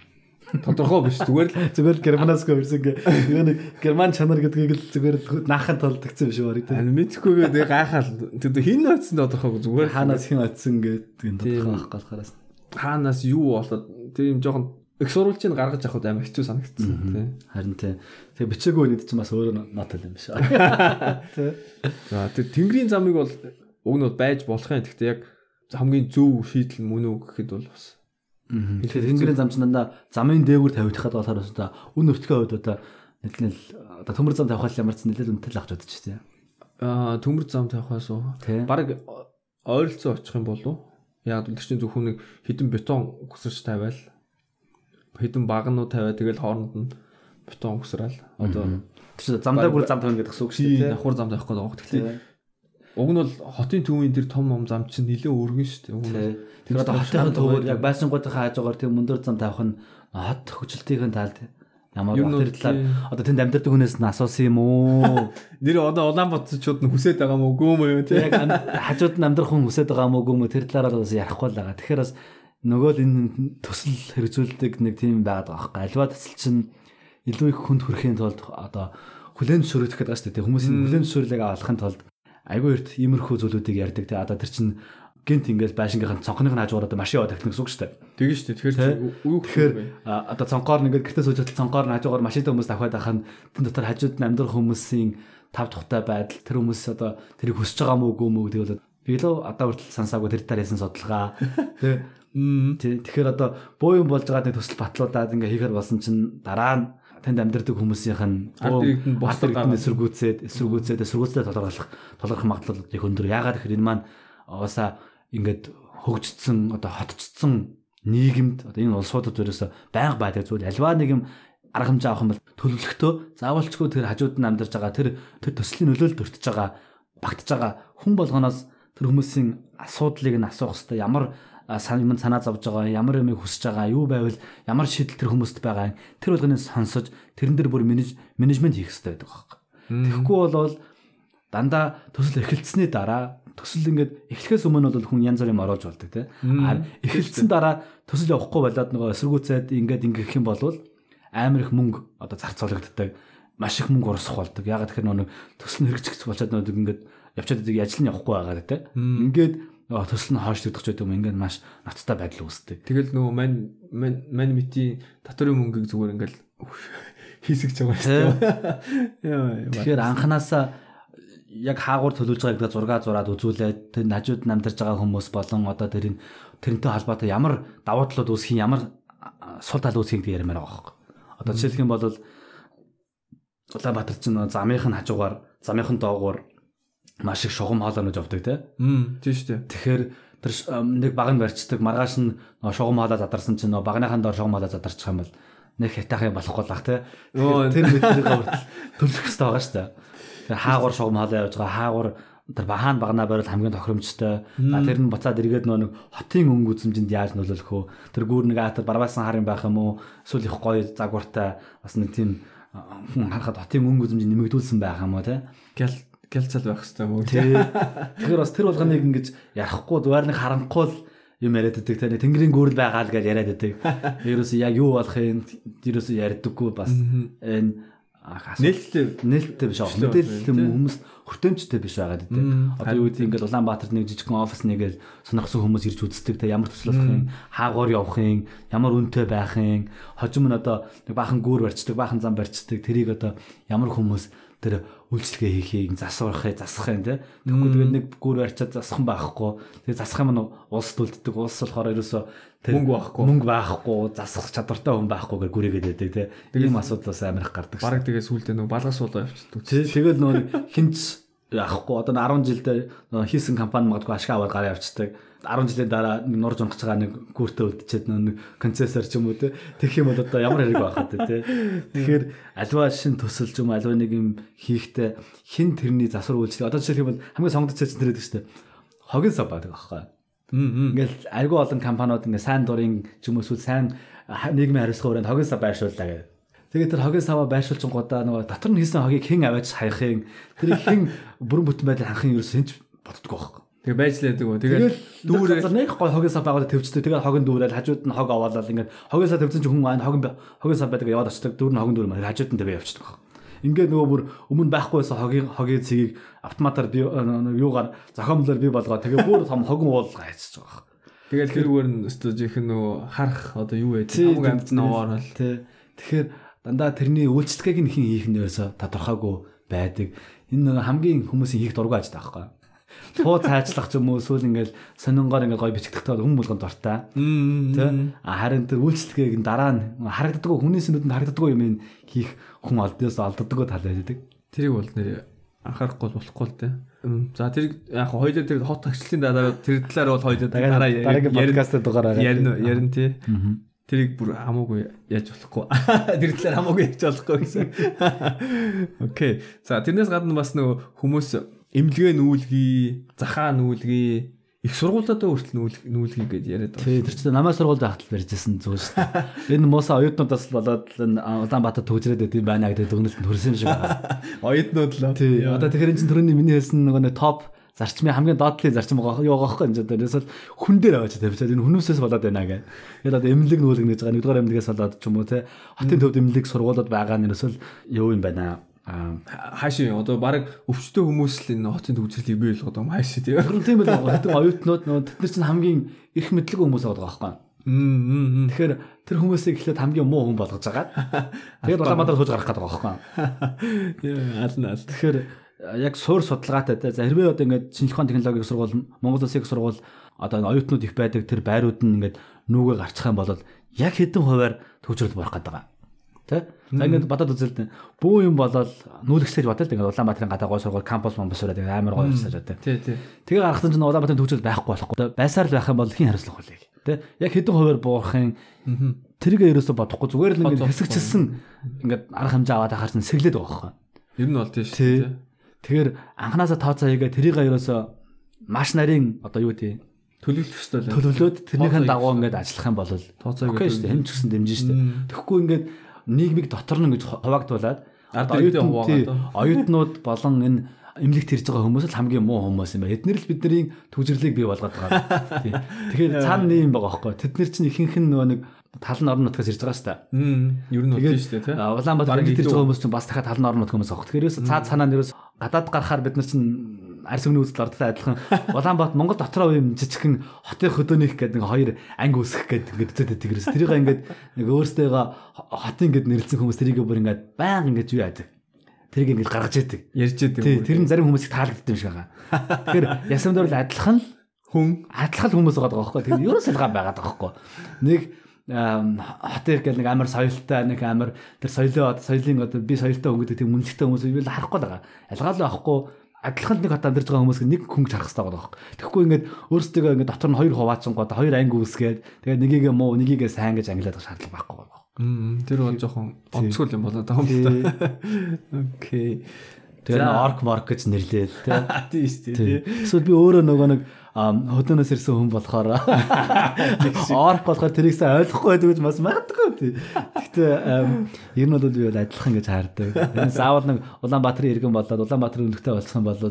Тодорхой биш зүгээр л Зүгээр л германаас гөрсөн гэ. Нэг герман чанар гэдгийг л зүгээр л наахын тулд тэгсэн биш үү тий. ань мэдхгүйгээ тэгээ гайхаал тэр хин нөөцсөн тодорхойгүй зүгээр Хаанаас хэн атсан гэдэг Тийм. тодорхой байхгүй болохоор. хаанаас юу болоод тийм жоохон их сурвалжийг гаргаж авахд амар хэцүү санагдсан тий. Харин тий. Тэгээ бичээгүй нийт чинь бас өөрөө нот юм биш. Тий. За тэр тэнгэрийн замыг бол уг нь бол байж болох юм. Гэхдээ яг хамгийн зөв шийдэл мөн үү гэхэд бол бас Тэгэхээр тэнгэрийн зам чинь дандаа замын дээгүүр тавигдахад болохоор одоо үн өртгөө хувьд одоо нэлээл одоо төмөр зам тавихад ямар ч нэлээл үнэтэй л авч удаж тий. аа төмөр зам тавихаас уу? Баг ойролцоо очих юм болов яг л чинь зөвхөн нэг хідэн бетон гүсэрч тавиал. Хідэн багнуу тавиа тэгэл хооронд нь бетон гүсраал одоо Тэр замдаа бүр зам тавина гэдэг гэсэн үг шүү дээ. давхар зам тавих гэдэг. Тэгэхээр уг нь бол хотын төвийн тэр том ном зам чинь нэлээ өргөн шүү дээ. Тэр одоо хотын төвөр яг байшингуудын хаажгаар тийм мөндөр зам тавих нь хот хөжилтийн талд ямар тэр талаар одоо тэнд амьдардаг хүнээс нь асуусан юм уу? нэр одоо Улаанбаатарчууд нь хүсээд байгаа мó үгүй мó юу тий. Яг хажууд нь амьдрах хүн хүсэж байгаа мó гүм тэр талаараа бас ярихгүй л байгаа. Тэгэхээр бас нөгөө л энэ төсөл хэрэгжүүлдэг нэг тийм байгаад байгаа байхгүй. Альва төсөл чинь илүү их хүнд хүрэхийн тулд одоо хүлэн зөвшөөрөх гэдэг байгаа шүү дээ. Хүмүүсийн хүлэн зөвшөөрлийг авахын тулд айгүй эрт иймэрхүү зүйлүүдийг ярьдаг. Тэгээ одоо тэр чинь гинт ингээл байшингийнх нь цонхных нь хажуугаар одоо машин яваад тавьдаг гэсэн үг шүү дээ. Тэгээ шүү дээ. Тэгэхээр юу Тэгэхээр одоо цонхоор нь ингээд гэртээ сууж хат цонхоор нь хажуугаар машинтай хүмүүс давхаад нь тэн дотор хажууд нь амьдрах хүмүүсийн тав тухтай байдал тэр хүмүүс одоо тэрийг хүсэж байгаа мó үгүй мó гэдэг бол би л одоо хүртэл сансаагүй тэр талаар ясан судалгаа тий тэгэхээр одоо буу юм болж байгаа нэг төсөл батлуулаад ингээ хийхээр болсон чинь дараа нь танд амьдрдаг хүмүүсийнх нь гаргаад. эсэргүүцээд эсэргүүцээд эсэргүүцээд толгойлох толгойх магадлал их өндөр ягаад гэхээр энэ маань уусаа ингээд хөгжсөн одоо хотцсон нийгэмд одоо энэ улсуудад ерөөсө байнга байдаг зүйл альва нэг юм арга хэмжээ авах юм бол төлөвлөлтөө заавалчгүй тэр хажууд нь амьдарч байгаа тэр тэр төслийн нөлөөлөлд өртөж байгаа багтж байгаа хүн болгоноос тэр хүмүүсийн асуудлыг нь асуух хэрэгтэй ямар юм санаа зовж байгаа ямар юм хүсэж байгаа юу байвал ямар шийдэл тэр хүмүүст байгаа тэр болгоныг сонсож тэрэн дээр бүр менеж менежмент хийх хэрэгтэй байдаг байхгүй. Тэгэхгүй бол дандаа төсөл эхэлсэний дараа төсөл ингээд эхлэхээс өмнө бол хүн янз бүрийн оруулж болдог тий. А эхэлсэн дараа төсөл явахгүй болоод нөгөө эсэргүүцээд ингээд ингэх юм бол амар их мөнгө одоо зарцуулагддаг маш их мөнгө урсах болдог. Ягаад тэгэхээр нөгөө төсөл хэрэгжих болчиход нөгөө ингээд явчаад идэг ажил нь явахгүй байгаа тий. Ингээд нөгөө төсөл нь хоош тогтч байдаг юм ингээд маш ноцтой байдал үүсдэг. Тэгэл нөгөө мань мань мань мити татварын мөнгийг зүгээр ингээл хийсгэж байгаа шүү дээ. Тэгэхээр анханасаа яг хаагуур төлөвлөж байгаа гэдэг зураг зураад үзүүлээд тэр хажууд нь амьдарч байгаа хүмүүс болон одоо тэрийн тэрнтэй холбоотой ямар давуу талууд үүсэх юм ямар сул тал үүсхийг би ярмаар байгаа байхгүй. Одоо жишээлх юм бол Улаанбаатар чинь замынх нь хажуугаар замынх нь доогуур маш их шугам хоолойнож явдаг тий. Мм тийм шүү дээ. Тэгэхээр тэр нэг баг нь барьцдаг маргааш нь шугам хоолой задарсан чинь нөгөө багныхаа доор шугам хоолой задарчих юм бол нэг хятаах юм болохгүй л ах тий. Тэр мэдрийг хүртэл төлөх хэрэгтэй байгаа шүү дээ. Тэр хаагур шугам хоолой явж байгаа хаагур тэр бахаан багнаа барил хамгийн тохиромжтой. За тэр нь буцаад эргээд нөгөө нэг хотын өнгө үзэмжинд яаж нөлөөлөх вэ? Тэр гүүр нэг атар барбаасан харын байх юм уу? Эсвэл их гоё загвартай бас нэг тийм хүн харахад хотын өнгө үзэмжийг нэмэгдүүлсэн байх юм уу те? Гял гялцал байх хэрэгтэй мөн. Тэгэхээр бас тэр болгоныг ингэж ярихгүй зүгээр нэг харанхуй л юм яриад байдаг те. Тэнгэрийн гүрэл байгаа л гэж яриад байдаг. Ерөөсөө яг юу болох юм? Ерөөсөө ярьдаггүй бас. Энэ Нээлттэй. Нээлттэй биш аа. Мэдээлэл хүмүүс хүртээмжтэй биш байгаа гэдэг. Одоо юу гэдэг ингээд Улаанбаатарт нэг жижигхэн офис нэгээл сонирхсан хүмүүс ирж үздэг те. Ямар төсөл болох юм, хаагуур явах юм, ямар үнэтэй байх юм, хожим нь одоо нэг баахан гүүр барьцдаг, баахан зам барьцдаг. Тэрийг одоо ямар хүмүүс тэр үйлчлэгээ хийхийг засвархыг засах юм те. Тэгэхгүй тэгээд нэг гүүр барьчаад засах юм байхгүй. Тэгээд засах юм нь улсд үлддэг. Улс болохоор ерөөсөө Мөнгө байхгүй. мөнгө байхгүй, засах чадвартай хүн байхгүйгээр гүрээгээд байдаг те. Ийм асуудлаас амирх гардаг. бараг тэгээ сүултээ нөгөө балгас болоо явчихдаг. Тэгэл нөгөө хинч яахгүй одоо 10 жилдээ хийсэн компани магадгүй ашиг аваад гараа явцдаг 10 жилийн дараа нэг нурж унах цагаа нэг гүртэ үлдчихэд нэг концессор ч юм уу те. Тэгэх юм бол одоо ямар хэрэг байх вэ те. Тэгэхээр альва шин төсөл ч юм альва нэг юм хийхдээ хин тэрний засвар үйлчлэг одоо жишээлх юм бол хамгийн чинь тэр гэдэг дээ хогийн сав байдаг аахгүй. Ингээл айгүй олон компаниуд ингээ сайн дурын ч юм уу сайн нийгмийн хариуцлага өрөөнд хогийн сав байршууллаа гэдэг Тэгээд тэр хогийн саваа байршуулчингуудаа нөгөө дотор нь хийсэн хогийг хэн аваач хаяхын тэр хэн бүрэн бүтэн байдлыг ханхын ерөөс хинч боддгоо байхгүй. Тэгээ байж л яддаг уу. Тэгээд Тэгээд дүүрээ нэг гой хогийн сав байгуулаад төвчтэй. Тэгээд хогын дүүрэл хажууд нь хог аваалал ингээд хогийн сав төвцөн ч хүн маань хогин хогийн сав байдаг яваад очдог. Дүүр нь хогин дүүр маань хажууд нь тавиа явчихдаг. Ингээд нөгөө бүр өмнө байхгүй байсан хогийн хогийн цэгийг автоматар би юугаар зохиомлоор би болгоод тэгээ бүр том хогин уулга хайцж байгаа. Тэгэл хэрүүгээр нь өстө жихэн нөгөө харах одоо юу вэ? Хамаг амт бол. Тэ. Тэгэхээр дандаа тэрний үйлчлэгийг нь хэн хийх нь ерөөсө тодорхойгүй байдаг. Энэ нөгөө хамгийн хүмүүсийн хийх дургүй ажил таахгүй. Туу цаачлах ч юм уу эсвэл ингээл сонингоор ингээл гоё бичигдэхтэй хүн болгонд дуртай. Тэ. Харин тэр үйлчлэгийг дараа нь харагддаггүй хүний сүнүүдэнд харагддаггүй юм хийх хүн олдоос олддоггүй тал байдаг. Тэрийг бол нэр анхаарахгүй болохгүй л дээ. За тэр яг хоёулаа тэр хот агчлалын дараа тэр талаар бол хоёулаа дараа дараагийн подкастт дугаар ярина ярина тий. Тэрийг бүр хамаагүй яаж болохгүй. Тэр талаар хамаагүй яаж болохгүй гэсэн. Окей. За тэрнээс гадна бас нөгөө хүмүүс эмнэлгээ нүүлгий, захаа нүүлгий, их сургуулиудаа хүртэл нүүлгий гэж яриад байгаа. Тий, тэр чинь намаа сургуульд ахтал барьжсэн зүйл шүү дээ. Энэ мууса оюутнуудаас болоод Улаанбаатар төвжрээд байт юм байна гэдэг дүгнэлтэнд хүрсэн юм шиг байна. Оюутнууд л. Тий, одоо тэгэхээр энэ чинь төрөний миний хэлсэн нөгөө топ зарчмын хамгийн доотлын зарчим байгаа юу байгаа юм одоо ерөөсөл хүн дээр аваач тавьчаад энэ хүмүүсээс болоод байна гэх. Тэгээд одоо эмнэлэг нүүлэг гэж байгаа нэгдүгээр эмнэлгээс болоод ч юм уу те хотын төвд эмнэлэг сургуулиуд байгаа нь ерөөсөл юу юм байна хаашаа одоо баг өвчтөе хүмүүс л энэ хотын төвчрлийг бий болгоод байгаа юм хаашаа тийм. Тийм байл байгаа. Оюутнууд нөө тэд нар чинь хамгийн их мэдлэг хүмүүс байгаа байхгүй. Тэгэхээр тэр хүмүүсийг эхлээд хамгийн муу хүн болгож байгаа. Тэгээд Улаанбаатар сууж гарах гэдэг байгаа байхгүй. Ална аль. Тэгэхээр яг суур судалгаатай те за хэрвээ одоо ингээд шинжлэх ухааны технологийн сургууль Монгол Улсын сургууль одоо оюутнууд их байдаг тэр байрууд нь ингээд нүгэ гарчих юм бол яг хэдэн хувиар төвчрөл болох гэдэг байгаа. Тэ? За ингээд бодоод үзэлтэн. Бүү юм болол нүүлгсэж бодол ингээд Улаанбаатарын гадаа гой сургууль кампус момбос ураад амар гоё ирсэж одоо. Тий, тий. Тэгээ гаргасан чинь Улаанбаатарын төвчрөл байхгүй болохгүй. Байсаар л байх юм бол хин хариуцлах вэ? Тэ? Яг хэдэн хувиар буурахын тэргээ ерөөсө бодохгүй зүгээр л ингээд хэсэгчилсэн ингээд арга хэмжээ аваад чинь сэглээд байгаа байхгүй. Ер нь бол шүү дээ. Тэгэхээр анханасаа тооцоо хийгээ тэрийг ерөөсө маш нарийн одоо юу гэдэг төлөвлөх ёстой л. төлөвлөөд тэрнийхэн дагуу ингээд ажиллах юм бол тооцоо окей шүү дээ. Хэн ч гэсэн дэмжин шүү дээ. Тэгэхгүй ингээд нийгмиг дотор нь ингэж хуваагдуулаад хуваагаад оюутнууд болон энэ эмнэлэгт ирж байгаа хүмүүс л хамгийн муу хүмүүс юм байна. Эднэр л бидний төвжирлийг бий болгоод байгаа. Тэгэхээр цаана нэг юм байгаа байхгүй. Тэд нар чинь ихэнх нь нөгөө нэг тал нь орон нутгаас ирж байгаа шүү дээ. Ер нь үгүй шүү дээ тий. Улаанбаатар ирж байгаа хүмүүс чинь бас дахиад тал нь орон нутг хүмүүс авах. Тэгэхээр цаад санаа нэрээс гадаад гарахаар бид нар чинь арьс өгний үзэл ордтой адилхан. Улаанбаатар Монгол дотроо юм жижигхэн хотын хөдөөнийх гэдэг нэг хоёр анги үсэх гэдэг ингээд үзээд тэгэрээс тэрийг ингээд нэг өөрсдөө хотын ингээд нэрлсэн хүмүүс тэрийг бүр ингээд баян ингээд юу яадаг тэрийг ингээд гаргаж яадаг ярьж яадаг тэр нь зарим хүмүүсийг таалагддаг юм шиг байгаа тэгэхээр ясамдор л адилхан л хүн адилхан хүмүүс байгаа байхгүй тэр нь ерөөс ялгаа байгаа байхгүй нэг хотер гэл нэг амар соёлтой нэг амар тэр соёлоо соёлын одоо би соёлтой хүн гэдэг тийм үнэлэхтэй хүмүүс би л харахгүй л байгаа ялгаалаа авахгүй адилхан нэг хот амьдарч байгаа хүмүүс нэг хүн харах хэрэгтэй байгаа байхгүй. Тэгэхгүй ингээд өөрсдөө ингээд дотор нь хоёр хуваачингууд хоёр анги үсгээд тэгээд нэгийгээ муу нэгийгээ сайн гэж ангилаад шаардлага байхгүй байгаа. Тэр бол жоохон онцгой юм болоод байгаа юм та. Окей. Тэгээд орк марк гэж нэрлээд тий. Тийм шүү дээ. Эсвэл би өөрөө нөгөө нэг хөдөөнөөс ирсэн хүн болохоор орк болохоор тэрийг сайн ойлгохгүй байдаг гэж бас магадгүй тий. Гэхдээ ер нь бол би бол адилхан гэж хаардаг. Заавал нэг Улаанбаатарын иргэн болоод Улаанбаатарын өнгөтэй болсон бол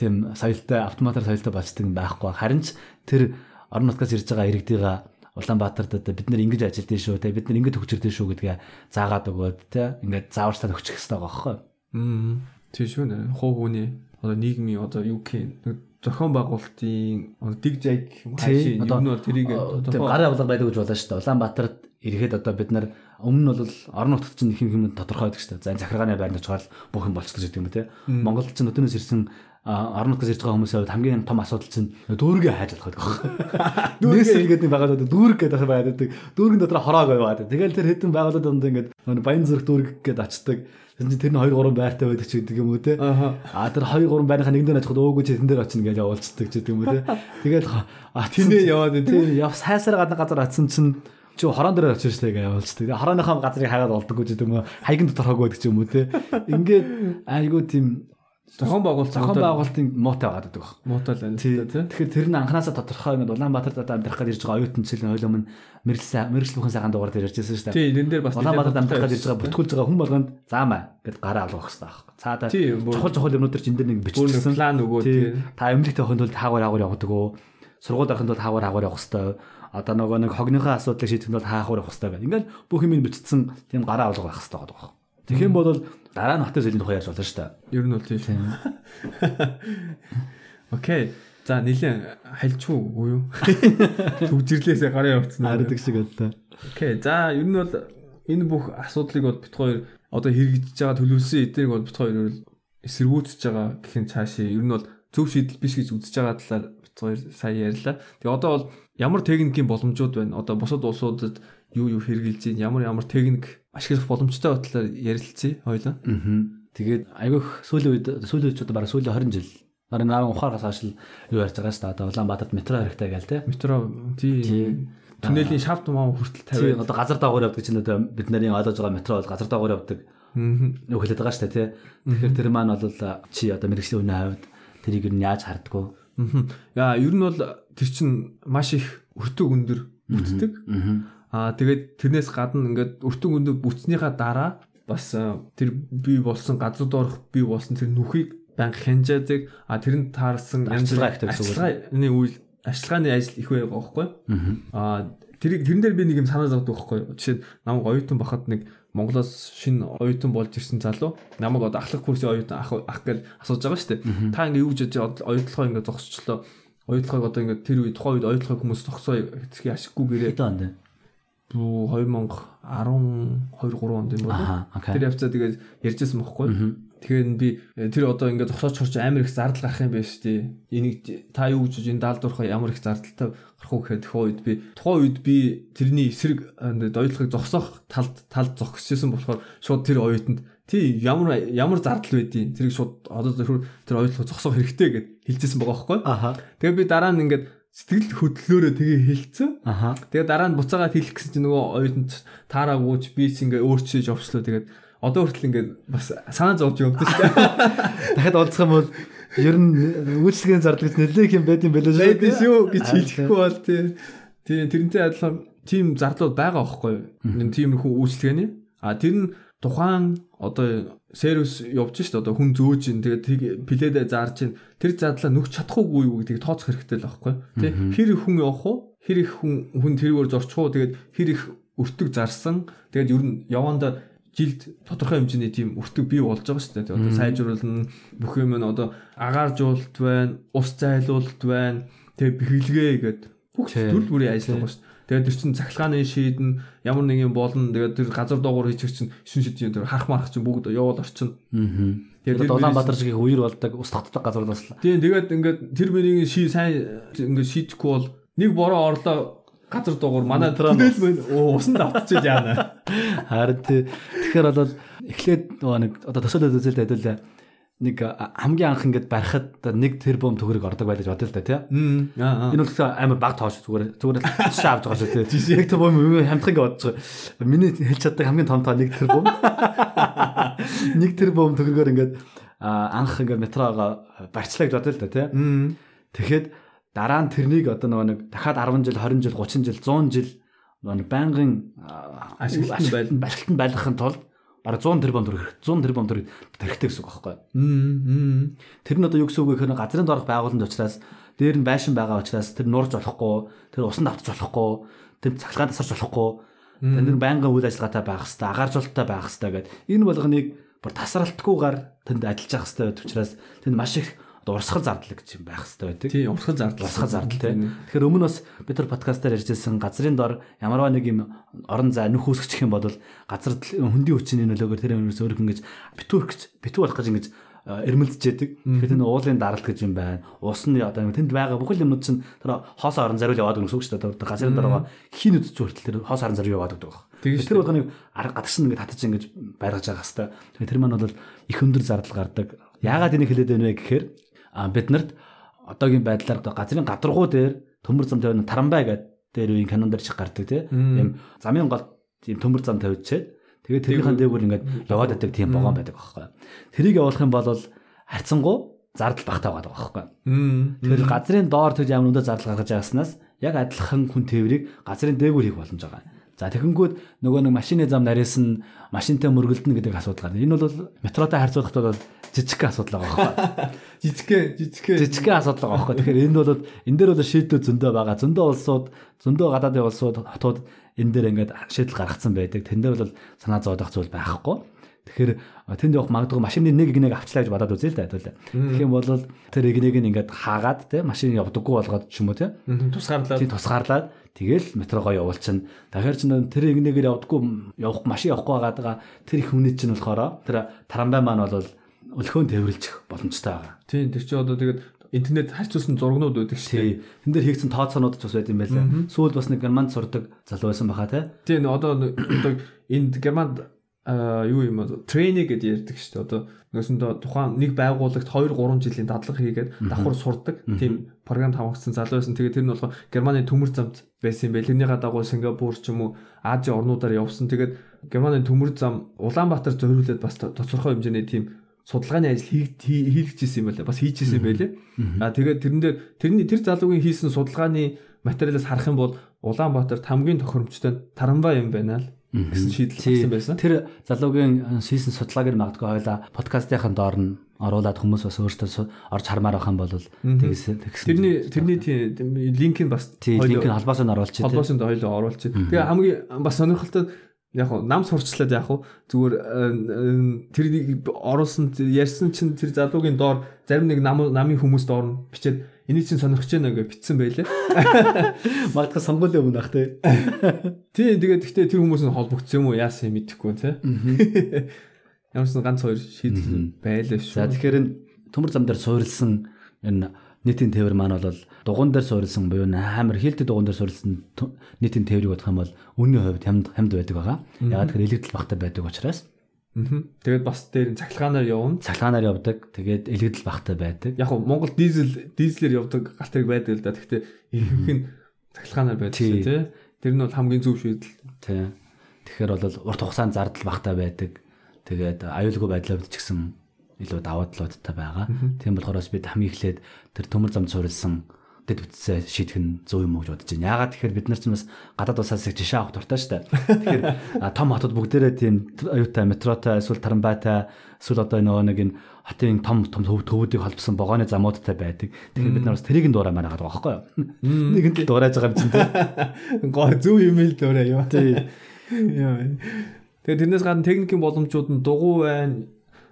тийм соёлтой автоматар соёлтой болцдог байхгүй. Харин ч тэр орон нутгаас ирж байгаа иргэдийга Улаанбаатарт одоо бид нэр ингэж ажилдсан шүү те бид нар ингэж төгчөрдөн шүү гэдгээ заагаад өгөөд те ингээд зааварчлаад өгчих хэрэгтэй байгаа байхгүй. Аа. Тийм шүү нэ. Хуу хүний одоо нийгмийн одоо гэх зохион байгуулалтын дэг жайг хаашийн юм нь бол тэрийг гарын авлага байдаг гэж болно шүү дээ. Улаанбаатарт ирэхэд одоо бид нар өмнө нь бол орон нутгад чинь их юм тодорхой байдаг шүү дээ. За захиргааны байранд очихоор бүх юм болчихсон гэдэг юм те. Монголд чинь өдөөс ирсэн орон нутгаас ирж байгаа хүмүүсийн хувьд хамгийн том асуудал чинь дүүргээ хайж болох гэдэг. Нээсэл гэдэг байгууллагууд дүүрэг гэдэг байдаг. Дүүргэн дотор хороог байгаад. Тэгэл тэр хэдэн байгууллагууд донд ингээд баян зүрх дүүрэг гэдээ очдаг. Тэр нь тэр нь 2 3 байртай байдаг ч гэдэг юм уу те. А тэр 2 3 байрынхаа нэгэн дээр очиход өөгүй чи тэн дээр очино гэж явуулцдаг ч гэдэг юм уу те. Тэгэл а Тэндээ яваад тийм яв сайсаар гадна газар атсан чинь чи хорон дээр очиж штэ гэж явуулцдаг. Хорооныхоо газрыг хагаад болдоггүй ч гэдэг юм уу. Хайган дотор хог байдаг ч юм уу те. Ингээд айгуу тийм Зохион байгуулалт зохион байгуулалтын муутай байгаад байдаг. муутай л байна Тий. тий. Тэгэхээр тэр нь анханасаа тодорхой ингээд Улаанбаатар дата амьдрах гэж ирж байгаа оюутан жишээ хойлоо мөн мэрэгсэн мэрэгс бүхэн сайхан дугаар дээр ярьжсэн шүү дээ. Тий, энэ дээр бас Улаанбаатар амьдрах гэж ирж байгаа бүтгүүлж байгаа хүн болгонд заамаа гэд гараа алгах хэрэгтэй байхгүй. Цаадаа чухал чухал юмнууд төр чин дээр нэг биччихсэн. план өгөө Тий. тий. Та эмнэлэгт явахын тулд хаагур хаагур явдаг уу? Сургууль орохын тулд хаагур хаагур явах хэрэгтэй. Одоо нөгөө нэг хогныхоо асуудлыг шийдэхэд бол хаагур явах хэрэгтэй гэх. Ингээд бүх юм бичсэн тийм гараа алга байх хэрэгтэй байгаа. Тэгэх юм бол дараа нь хотын соёлын тухай ярьж болно шүү дээ. Ер нь бол тий. Окей. За нилээн хальчгүй уу юу? Төгжрлээсээ гараа явуулсан. Хардаг шиг одоо. Окей. За ер нь бол энэ бүх асуудлыг бол бит хоёр одоо хэрэгжиж байгаа төлөвлөсөн эднийг бол бит хоёр эсэргүүцэж байгаа гэх нь цаашаа ер нь бол зөв шийдэл биш гэж үзэж байгаа талаар бит хоёр сая ярьлаа. Тэгээ одоо бол ямар техникийн боломжууд байна? Одоо бусад улсуудад юу юу хэрэгжилж? Ямар ямар техник ашиглах боломжтой ба талаар ярилцъя хоёлаа. Аа. Тэгээд айгүйх сүүлийн үед сүүлийн үед ч одоо бараг сүүлийн 20 жил бараг наав ухаагаас хойш л юу ярьж байгаа шүү дээ. Одоо Улаанбаатарт метро хэрэгтэй гээл те. Метро тий Түнэлийн шафт маа хүртэл Тий, тавиад. одоо газар даагуур явдаг чинь одоо бид нарын ойлгож байгаа метро бол газар даагуур явдаг. Юу хэлээд байгаа шүү дээ тий. Тэгэхээр тэр маань бол чи одоо мэрэгчлийн үнэ хавьд тэрийг юу яаж хардггүй. Яа, ер нь бол тэр чин маш их өртөг өндөр бүтдэг. Аа тэгээд тэрнээс гадна ингээд өртөг өндөр бүтснийхаа дараа бас а, тэр бий болсон газрууд орох бий болсон тэр нүхийг банк хянжаадаг. А тэрэнд таарсан Арчилгаа ихтэй гэсэн үг. Арчилгааны ажил их байга байхгүй. Аа тэрийг тэрэн дээр би нэг юм санаа зовдөг байхгүй. Жишээ нь намайг оюутан бахад нэг Монголоос шинэ оюутан болж ирсэн залуу намайг одоо ахлах курсын оюутан ах ах гэж асууж байгаа шүү дээ. Та ингээ юу гэж оюутлогоо ингээ зогсчлоо. Оюутлогоо одоо ингээ тэр үед тухайн үед оюутлогоо хүмүүс зогсоо хэвчээ ашиггүйгээрээ Хэдэн бүү 2012 3 онд юм окей. Тэр явцаа тэгээд ярьжсэн байхгүй. Тэгэхээр би э, тэр одоо ингээд зогсооч хорч амар их зардал гарах юм байна шүү дээ. Энийг та юу гэж энэ даалдуурах ямар их зардалтай гарах уу гэхэд тухайн үед би тухайн үед би тэрний эсрэг ингээд оюутлогыг зогсоох талд талд зогсчихсэн болохоор шууд тэр оюутанд тий ямар ямар зардал байдیں۔ Тэрийг шууд одоо тэр тэр оюутлогыг зогсоох хэрэгтэй гэд хэлжсэн байгаа байхгүй. Тэгээ би дараа нь ингээд сэтгэл хөдлөлөөрөө тэгээ хэлцэн. Аха. Тэгээ дараа нь буцаагаад хэлэх гэсэн чинь нөгөө оюутанд таараагүйч би ингээ өөрчилж овчлоо тэгээд одоо хүртэл ингээ бас санаа зовж явдаг шүү дээ. Дахиад уулзах юм бол ер нь үйлчлэгийн зардлагч нэлээх юм байд юм байлаа шүү. Байдаг шүү гэж хэлэхгүй бол тий. тий тэрнтэй адилхан тим зардлууд байгаа байхгүй юу? Энэ тиймэрхүү үйлчлэгээний. А тэр нь тухайн одоо сервис явж шít одоо хүн зөөж ин тэгээд пледэ зарж ин тэр зардлаа нүх чадахгүй юу гэдгийг тооцох хэрэгтэй л байхгүй? Тий хэр их хүн явах уу? Хэр их хүн хүн тэрүүгээр зорчих уу? Тэгээд хэр их өртөг зарсан. Тэгээд ер нь яванда жилд тодорхой хэмжээний тийм өртөг бий болж байгаа шүү дээ. Одоо сайжруулна бүх юм нь одоо агааржуулалт байна, ус зайлуулалт байна. Тэгээд бэхэлгээ гэдэг бүх төрөл бүрийн ажил байгаа шүү. Тэгээд тэр чинь цахилгааны шийдэн ямар нэг юм болно. Тэгээд тэр газар доогуур хийчих чинь шин шидийн тэр харах марах чинь бүгд явал орчин. Аа. Тэгээд Улаанбаатар шиг үер болдог ус татдаг газар бас л. Тийм тэгээд ингээд тэр мөрийн ший сайн ингээд шийдэхгүй бол нэг бороо орлоо газар доогуур манай оо усан давтчих яана. Харин. Тэгэхээр бол эхлээд нэг одоо төсөөлөд үзэлтэй хэдүүлээ нэг хамгийн анх ингээд барихад одоо нэг тэрбум төгрөг ордог байлаж бодъё л да тий. Энэ бол амар баг тоош зүгээр зүгээр л тушаа авч байгаа шүү тий. Нэг тэрбум юм хамтран гэж бодож байгаа. Миний хэлж чаддаг хамгийн том тоо нэг тэрбум. Нэг тэрбум төгрөгөөр ингээд анх ингээд метрого барьцлаа гэж бодъё л да тий. Тэгэхэд дараа нь тэрнийг одоо нөгөө нэг дахиад 10 жил, 20 жил, 30 жил, 100 жил нөгөө байнгын Ашиглалтанд байл- ашиглалтанд байлгахын тулд бараг 100 тэрбум төгрөг 100 тэрбум төгрөг хэрэгтэй гэсэн үг байхгүй. Тэр нь одоо юу гэсэн үг вэ гэхээр газрын доорх байгууллагын учраас дээр нь байшин байгаа учраас тэр нуурж болохгүй, тэр усан давтаж болохгүй, тэр цахилгаан тасарч болохгүй. Тэр байнгын үйл ажиллагаатай байх хэвээр, агааржуулалттай байх хэвээр гэдэг. Энэ болгоныг бүр тасралтгүйгээр тэнд ажиллаж явах хэвээр учраас тэнд маш их урсгал зардал гэж юм байх хэвээр байдаг. тий урсгал зардал. Урсгал зардал тийм. Тэгэхээр өмнө бас бид нар подкастаар ярьжсэн газрын дор ямарваа нэг юм орон зай нүх үүсгэх юм бол газар хөндийн хүчний нөлөөгөөр тэр юмээс өөр ингэж битүүр гэж битүү болох гэж ингэж эрмэлзэж яадаг. Тэгэхээр энэ уулын даралт гэж юм байна. Усны одоо тэнд байгаа бүхэл юмнууд чинь тэр хоос орон зариул яваад гэсэн үг шүү дээ. Газрын дараа хин үдч хүртэл тэр хоос орон зариул яваад өгдөг. Тэр болгоныг арга гадагш ингээд татаж ингэж байргаж байгаа хэвээр. Тэр маань бол их өндөр зардал гардаг. Яагаад энийг хэлээд байна вэ гэхээр бид нарт одоогийн байдлаар газрын гадаргуу дээр төмөр зам тавина тарамбай гэдэг дээр үеийн канон дээр чих гардаг тийм замын гол тийм төмөр зам тавьчихээд Тэгээд тэрийнхээ дээгүүр ингээд яваад байдаг тийм богоон байдаг байхгүй. Тэрийг явуулах юм бол харьцангуй зардал багтаа байгаа байхгүй. Тэгэхээр газрын доор тэр ямар өндөө зардал гаргаж байгааснаас яг адилхан хүн тээврийг газрын дээгүүр хийх боломж байгаа. За тэгэнгүүт нөгөө нэг машины зам нарийнс нь машинтай мөргөлдөнө гэдэг асуудал гарна. Энэ бол метротой харьцуулахад бол жижиг асуудал байгаа байхгүй. Жижигхэн жижигхэн жижигхэн асуудал байгаа байхгүй. Тэгэхээр энэ бол энэ дээр бол шийдвэр зөндөө байгаа. Зөндөө улсууд, зөндөө гадаадын улсууд, хотууд энэ дээр ингээд шийдэл гаргацсан байдаг. Тэн дээр бол санаа зовдох зүйл байхгүй. Тэгэхээр тэнд явах магадгүй машины нэг игнийг авчлаа гэж бодоод үзье л да хэвлээ. Тэгэх юм бол тэр игнийг ингээд хаагаад те машин явдаггүй болгоод ч юм уу те. Тусгаарлаад. Тий тусгаарлаад тэгэл метрогоо явуулчихна. Дахиад ч тэр игнийгээр явдаггүй явах машин явахгүй байгаа тэр их хүний чинь болохоор тэр тарамбай маань бол өлхөөн тээвэрлэх боломжтой байгаа. Тийм тэр чинь одоо тэгээд интернет харьцуулсан зургнууд байдаг шүү дээ. Тэн дээр хийгдсэн тооцоонууд ч бас байт юм байлаа. Сүүл бас нэг германд сурдаг залуу байсан баха те. Тийм одоо одоо энд германд юу юм аа трейнинг гэдээ ярьдаг шүү дээ. Одоо нэгсэндээ тухайн нэг байгуулагт 2 3 жилийн дадлага хийгээд давхар сурдаг тийм програм тавагдсан залуу байсан. Тэгээд тэр нь болохоор Германы төмөр замд байсан юм байл. Тэрний гадагуу Сингапур ч юм уу Ази орнуудаар явсан. Тэгээд Германы төмөр зам Улаанбаатар зориулээд бас тодорхой хэмжээний тийм судалгааны ажил хийгдчихсэн юм байна. Бас хийжсэн юм байлээ. Аа тэгээд тэрэн дээр тэрний тэр залуугийн хийсэн судалгааны материалаас харах юм бол Улаанбаатарт хамгийн тохиромжтой тарамбай юм байна л гэсэн шийдэл гарсан байсан. Тэр залуугийн хийсэн судалгааг нь магадгүй хойлоо подкастынхаа доор нь оруулаад хүмүүс бас өөртөө орж хармаар байх юм бол тэгс тэгс. Тэрний тэрний тийм линкийг бас линкийг холбоос нь оруулчих. Холбоос нь хойлоо оруулчих. Тэгээ хамгийн бас сонирхолтой яг нь нам сурчлаад яг уу зүгээр э, тэр оруулсан ярьсан чинь тэр залуугийн доор зарим нэг нам намын хүмүүс доор нь бичээд энийг чинь сонирхож байна гэж битсэн байлээ. Магадгүй сонгуулийн өмнө ах тий. Тий тэгээд гэхдээ тэр хүмүүс нь холбогдсон юм уу яасан юм мэдэхгүй тий. Ямар ч ганц хоёр шийдэл байлаа шүү. За тэгэхээр төмөр зам дээр суурилсан энэ нийтийн тээвэр маань бол дугуун дээр суурилсан буюу амар хилдэг дугуун дээр суурилсан нийтийн тээврийг бодох юм бол үнийн хувьд хямд хямд байдаг байгаа. Ягаад гэхээр элэгдэл багтаа байдаг учраас. Тэгээд бас дээр цахилгаанаар явна. Цахилгаанаар явдаг. Тэгээд элэгдэл багтаа байдаг. Яг нь Монгол дизель дизелэр явдаг галт хэрэг байдаг л да. Гэхдээ ихэнх нь цахилгаанаар байдаг шүү тий. Тэр нь бол хамгийн зөв шийдэл. Тий. Тэгэхээр бол урт хугацаанд зардал багтаа байдаг. Тэгээд аюулгүй байдлаар ч гэсэн илүү даваа талуудтай байгаа. Тийм болохоор бид хамгийн эхлээд тэр төмөр замд суурилсан дэд бүтцээ шийдэх нь зөв юм уу гэж бодож байна. Яагаад тэгэхээр бид нар ч бас гадаад улсаас их жишээ авах дуртай шүү дээ. Тэгэхээр том хотод бүгдээрээ тийм аюутай метротой эсвэл тарамбайтай эсвэл одоо нөгөө нэг энэ хотын том том төвүүдийг холбосон вагоны замуудтай байдаг. Тэгэхээр бид нар бас тэрийг нь дуураймаар байгаа байхгүй юу? Нэгэн л дуурайж байгаа юм чинь тийм. Гоо зөв юм л дуурай юу. Тийм. Тэгээ тэрнээс гадна техникийн боломжууд нь дугуй байна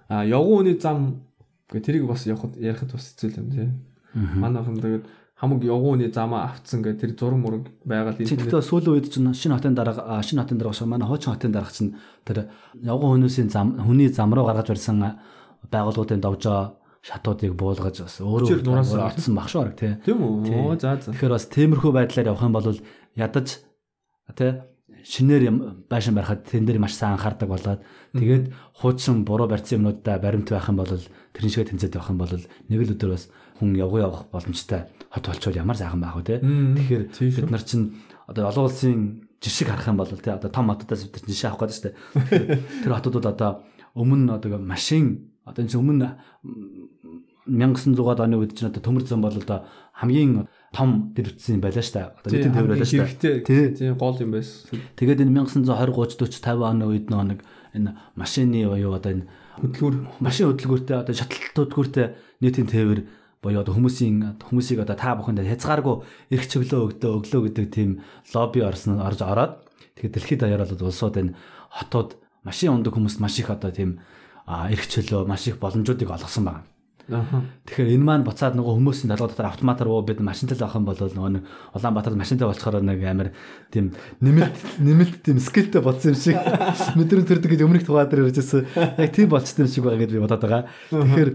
А үний зам гэ тэрийг бас явахад ярихад бас хэцүү юм тий. Манайхан тэгээд хамаг үний замаа авцсан гэ тэр зураг мураг байгаад энэ. Тэгэхээр сүүлийн үед чинь шинэ хотын дарга шинэ хотын дарга шиг манай хуучин хотын дарга чинь тэр явган хүмүүсийн зам хүний зам руу гаргаж барьсан байгууллагуудын довжоо шатуудыг буулгаж бас өөрөө орцсон баг шүү тий. Тийм үү? За за. Тэгэхээр бас темирхүү байдлаар явах юм бол ядаж тий шинээр байшин барихад тэн дээр маш сайн анхаардаг болоод тэгээд хуучин буруу барьсан юмнуудаа баримт байх юм бол тэрэн шиг тэнцээд байх юм бол нэг л өдөр бас хүн явган явах боломжтой хот болчвол ямар сайхан байх вэ те тэгэхээр бид нар чинь одоо олон улсын жишг харах юм бол те одоо том хотуудаас бид жишээ авах гэдэг чинь тэр хотуудад одоо өмнө одоо машин одоо энэ өмнө 1900-аад оны үед чинь одоо төмөр зам бол одоо хамгийн том дэр утсан юм байлаа шүү дээ. Одоо нийтийн тээвэр байлаа шүү дээ. Тийм гол юм байсан. Тэгээд энэ 1920 30 40 50 оны үед нэг энэ машины юу одоо энэ хөдөлгүүр машин хөдөлгүүртэй одоо шатлалт хөдөлгүүртэй нийтийн тээвэр боёо одоо хүмүүсийн хүмүүсийг одоо та бүхэнд хязгааргүй эрх чөглөө өгдөө өглөө гэдэг тийм лобби орсон орж ороод тэгээд дэлхийд даяар бол улсууд энэ хотууд машин ундаг хүмүүст маш их одоо тийм эрх чөлөө маш их боломжуудыг олгосон байна. Тэгэхээр энэ маань буцаад нөгөө хүмүүсийн толгой дотор автоматар уу бид машинтай авах юм бол нөгөө нэг Улаанбаатар машинтай болцохоор нэг амар тийм нэмэлт нэмэлт тийм скилтэй болсон юм шиг мэдрэмж төрдөг гэж өмнөх тухай дээр ярьжсэн. Яг тийм болчтой юм шиг байгаа гэж би бодоод байгаа. Тэгэхээр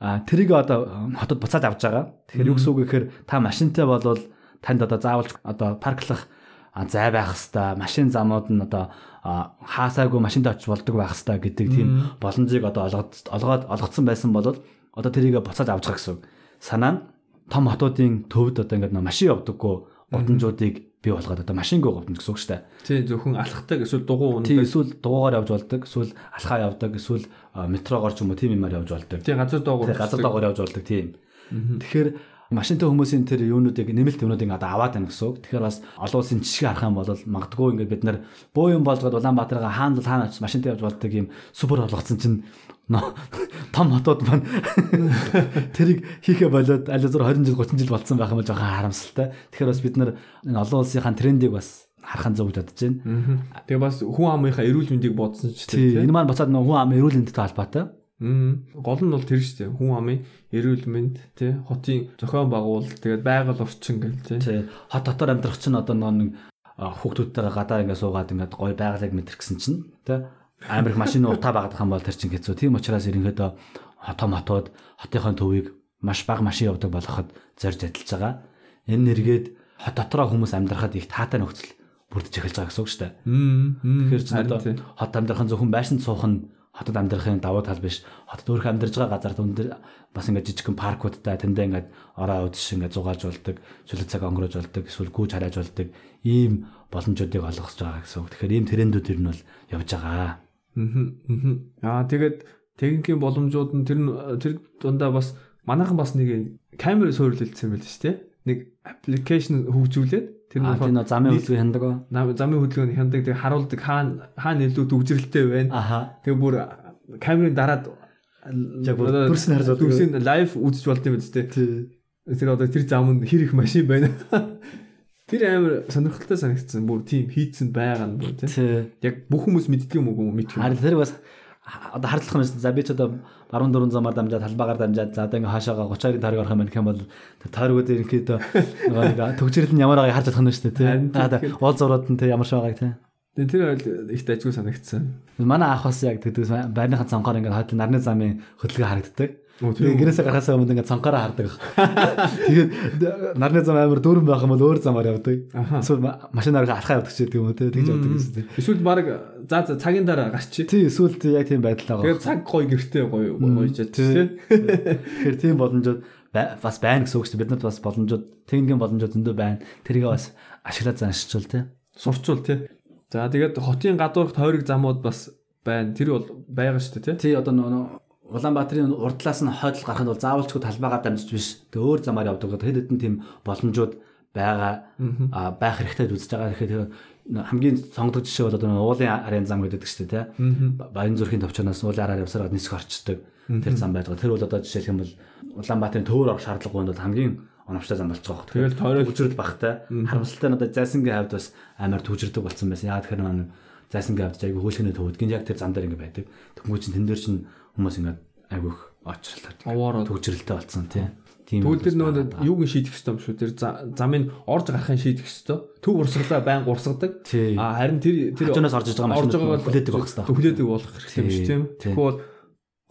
тэрийг одоо хотод буцаад авч байгаа. Тэгэхээр юу гэсэн үг гэхээр та машинтай болвол танд одоо заавалж одоо парклах зай байх хэвээр машин замууд нь одоо хаасаагүй машинд очиж болдог байх хэвээр гэдэг тийм боломжийг одоо олгоод олгоод олгоцсон байсан бол одоо тэрийг буцаад авч байгаа гэсэн. Санаа нь том хотуудын төвд одоо ингээд машин явдаггүй гудамжуудыг бий болгоод одоо машингүй гудамж гэсэн үг шүү дээ. Тий зөвхөн алхахдаг эсвэл дугуй ундаг. эсвэл дугуугаар явж болдог, эсвэл алхаа явдаг, эсвэл метрогоор ч юм уу тийм юмар явж болдог. Тий газар доогуур. Тэгээ газар доогоор явж болдог тийм. Тэгэхээр машинтай хүмүүсийн тэр юунуудыг нэмэлт юмнуудыг одоо аваад байна гэсэн үг. Тэгэхээр бас олон улсын жишг харах юм бол магадгүй ингээд бид нар боо юм болгоод Улаанбаатарга хаана л хаана очиж машинтай явж болдог юм супер болгоцсон чинь том хотууд маань тэрийг хийхэ болоод аль зур 20 жил 30 жил болцсон байх юм бол жоохон харамсалтай. Тэгэхээр бас бид нар энэ олон улсынхаа трендийг бас харах зөв бодож байна. Тэгээ бас хүн амынхаа эрүүл мэндийг бодсон ч Тий, тий. энэ маань буцаад нөгөө хүн ам эрүүл мэндэд холбоотой. Гол нь бол тэр шүү дээ. Хүн амын эрүүл мэнд тий. Хотын зохион байгуулалт тэгээд байгаль орчин гэл тий. Хот дотор амьдрах чинь одоо нэг хүүхдүүдтэйгээ гадаа ингээ суугаад ингээ гоё байгалыг мэдрэх гэсэн чинь тий амар их машины утаа багадах юм бол тэр чинь хэцүү. Тийм учраас ерөнхийдөө хотоо хотод хотынхон төвийг маш бага машин явдаг болгоход зорж адилж байгаа. Энэ нэргээд хот дотроо хүмүүс амьдрахад их таатай нөхцөл бүрдэж эхэлж байгаа гэсэн үг шүү дээ. Тэгэхээр чинь одоо хот амьдрахын зөвхөн байшин суух нь хотод амьдрахын давуу тал биш. Хотод өөрөө амьдарж байгаа газар өндөр бас ингээд жижигхэн паркуудтай тэндээ ингээд ороо үдшин ингээд зугааж болдог, шүлэг цаг өнгөрөөж болдог, эсвэл гүүж харааж болдог ийм боломжуудыг олгосож байгаа гэсэн үг. Тэгэхээр ийм трендүүд ер нь бол явж байгаа. Аа тэгээд техникийн боломжууд нь тэр нь- тэр дундаа бас манайхан бас нэг камер суурилсан байл шүү дээ. Нэг аппликейшн хөгжүүлээд тэр нөө замын хөдөлгөөн хяндаг замын хөдөлгөөнд хяндаг тэг харуулдаг хаана хаана илүү төгжрэлтэй байна. Тэгээ бүр камерын дараад Яг бүр дүрсний харж болдог. Дүрсний лайв үзэж болд юм биз дээ. Тэр одоо тэр зам нь хэр их машин байна. Тэр амар сонирхолтой санагдсан. Бүр тийм хийцэн байгаа нь бүр тийм. Тий. Яг бүх хүмүүс мэддэг юм уу мэдгүй. Харин тэр бас одоо хардлах юм шүү. За би ч одоо баруун дөрвөн замаар дамжаад талбаагаар дамжаад за одоо ингээ хаашаага 32-ын тойрог орох юм байна гэх юм бол тэр тойрогууд ерөнхийдөө нэг төгжрөл нь ямар байгааг харж болох нь шүү дээ. Харин Тий. Аа да уул зурууд нь тий ямар шиг байгааг тий. Тэгээ тэр ойл их дажгүй санагдсан. Манай ах бас яг тэгдэг байрныхаа цонхоор ингээд хойд нарны замын хөдөлгөөн харагддаг. Гэрээсээ гарахаас өмнө ингээд цонхороо хардаг. Тэгээд нарны зам амар дүүрэн байх юм бол өөр замаар явдаг. Эсвэл ма- машинаар алхаа явдаг ч гэдэг юм уу те тэгж явдаг гэсэн тийм. Эсвэл баг за за цагийн дараа гарчи. Тий эсвэл яг тийм байдал байгаа. Тэгээд цаг гоё гэртээ гоё гоёжаад тийм. Тэгэхээр тийм боломжууд бас байна гэсэн үг шүү дээ. Бид нарт бас боломжууд техникийн боломжууд зөндөө байна. Тэрийг бас ашиглаад заншчул те. Сурчул тий. За тэгээд хотын гадуурх тойрог замууд бас байна. Тэр бол байгаа шүү дээ тий. Тий одоо нөгөө Улаанбаатарын урдлаас нь хойдол гарахын бол заавалчгүй талбайгаар дамжиж биш. Тэгээ өөр замаар явдаг. Хэд хэдэн тийм боломжууд байгаа байх хэрэгтэй үзэж байгаа. Тэгэхээр хамгийн сонгодог жишээ бол одоо уулын арын зам гэдэг шүү дээ тий. Баян зүрхийн төвчнөөс уулын араар явсараад нисэх орчдөг. Тэр зам байдаг. Тэр бол одоо жишээлх юм бол Улаанбаатарын төвөр орох шаардлагагүй бол хамгийн оновчтой зам болж байгаа. Тэгэл тойрог- төвчрөл багтай. Харамсалтай нь одоо зайсангийн хавьд бас амар төвчрдөг болсон байсан. Яа тэгэхээр нэг зайсангийн хавьд айгүй хөөлхөний төвөд гин яг тэр зам дээр ингэ байдаг. Тэнгүү чин тэн дээр чин хүмүүс ингэ айгүйх очролтой. Төвчрэлтэй болсон тий. Тийм Тэгвэл тэр нөгөө юуг шийдэх ёстой юм шүү. Тэр за- замыг орж гарахын шийдэх ёстой. Төв урсгалаа байн урсгадаг. А харин тэр тэр Хажуунаас орж иж байгаа байгаа хүлээдэг байх хэрэгтэй. Хүлээдэг болох хэрэгтэй юм шүү тийм. Тий. Тэгэхгүй бол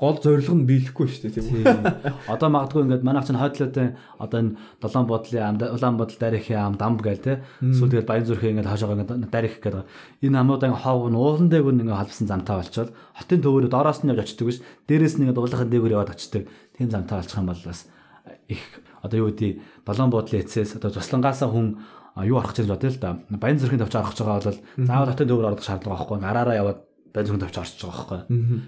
гол зорилго нь биелэхгүй шүү дээ тийм үү. Одоо магадгүй ингээд манайх чинь хойдлоотой одоо энэ долоон бодлын ам улаан бодол дарихын ам дамб гээл те. Эсвэл тэгээд баян зүрхээ ингээд хаашаа ингээд дарих гэдэг. Энэ амнуудын хов нь уулан дээгүүр ингээд халбсан замтай болчоод хотын төвөөрөө доороос нь явж очдөг биш. Дээрээс нь ингээд уулахын дээгүүр яваад очдөг. Тийм замтай болчих юм бол бас их одоо юу гэдэг долоон бодлын эцээс одоо туслангаасаа хүн юу орох гэж бодъё л да. Баян зүрхийн төвч орох гэж байгаа бол заавал хотын төвөөр орох шаардлага байхгүй. Гараараа яваад баян зүрхийн төвч орчих байгаа байхгүй.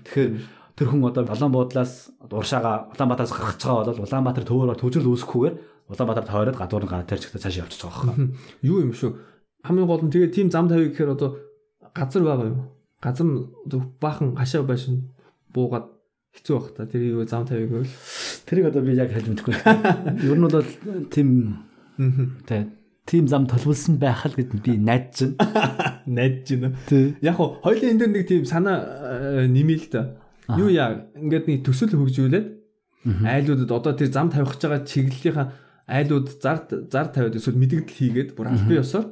Тэгэхээр тэр хүн одоо Улаан буудлаас уршаага Улаанбаатараас гарах гэж байгаа бол Улаанбаатар төвөөр төвжрэл үүсэхгүйгээр Улаанбаатар тойроод гадуур нь гараад тэр чигтээ цааш явчих байгаа байхгүй. Юу юм шүү. Хамгийн гол нь тэгээ тийм зам тавь гэхээр одоо газар байгаа юу? Газар баахан хашаа байшин буугаад хэцүү байх та. Тэр юу зам тавь гэвэл. Тэрийг одоо би яг хэлж мэдэхгүй. Ер нь бол тийм тэ тийм зам толболсон байх л гэд би найдаж байна. Найдаж байна. Яг хоо хоёлын энэ дээр нэг тийм санаа э, нэмээ л да. Юу яа? Ингээд нэг төсөл хөгжүүлээд айлуудад одоо тэр зам тавих гэж байгаа чиглэлийнхаа айлууд зар зар тавиад эсвэл мэдэгдэл хийгээд бүр албан ёсоор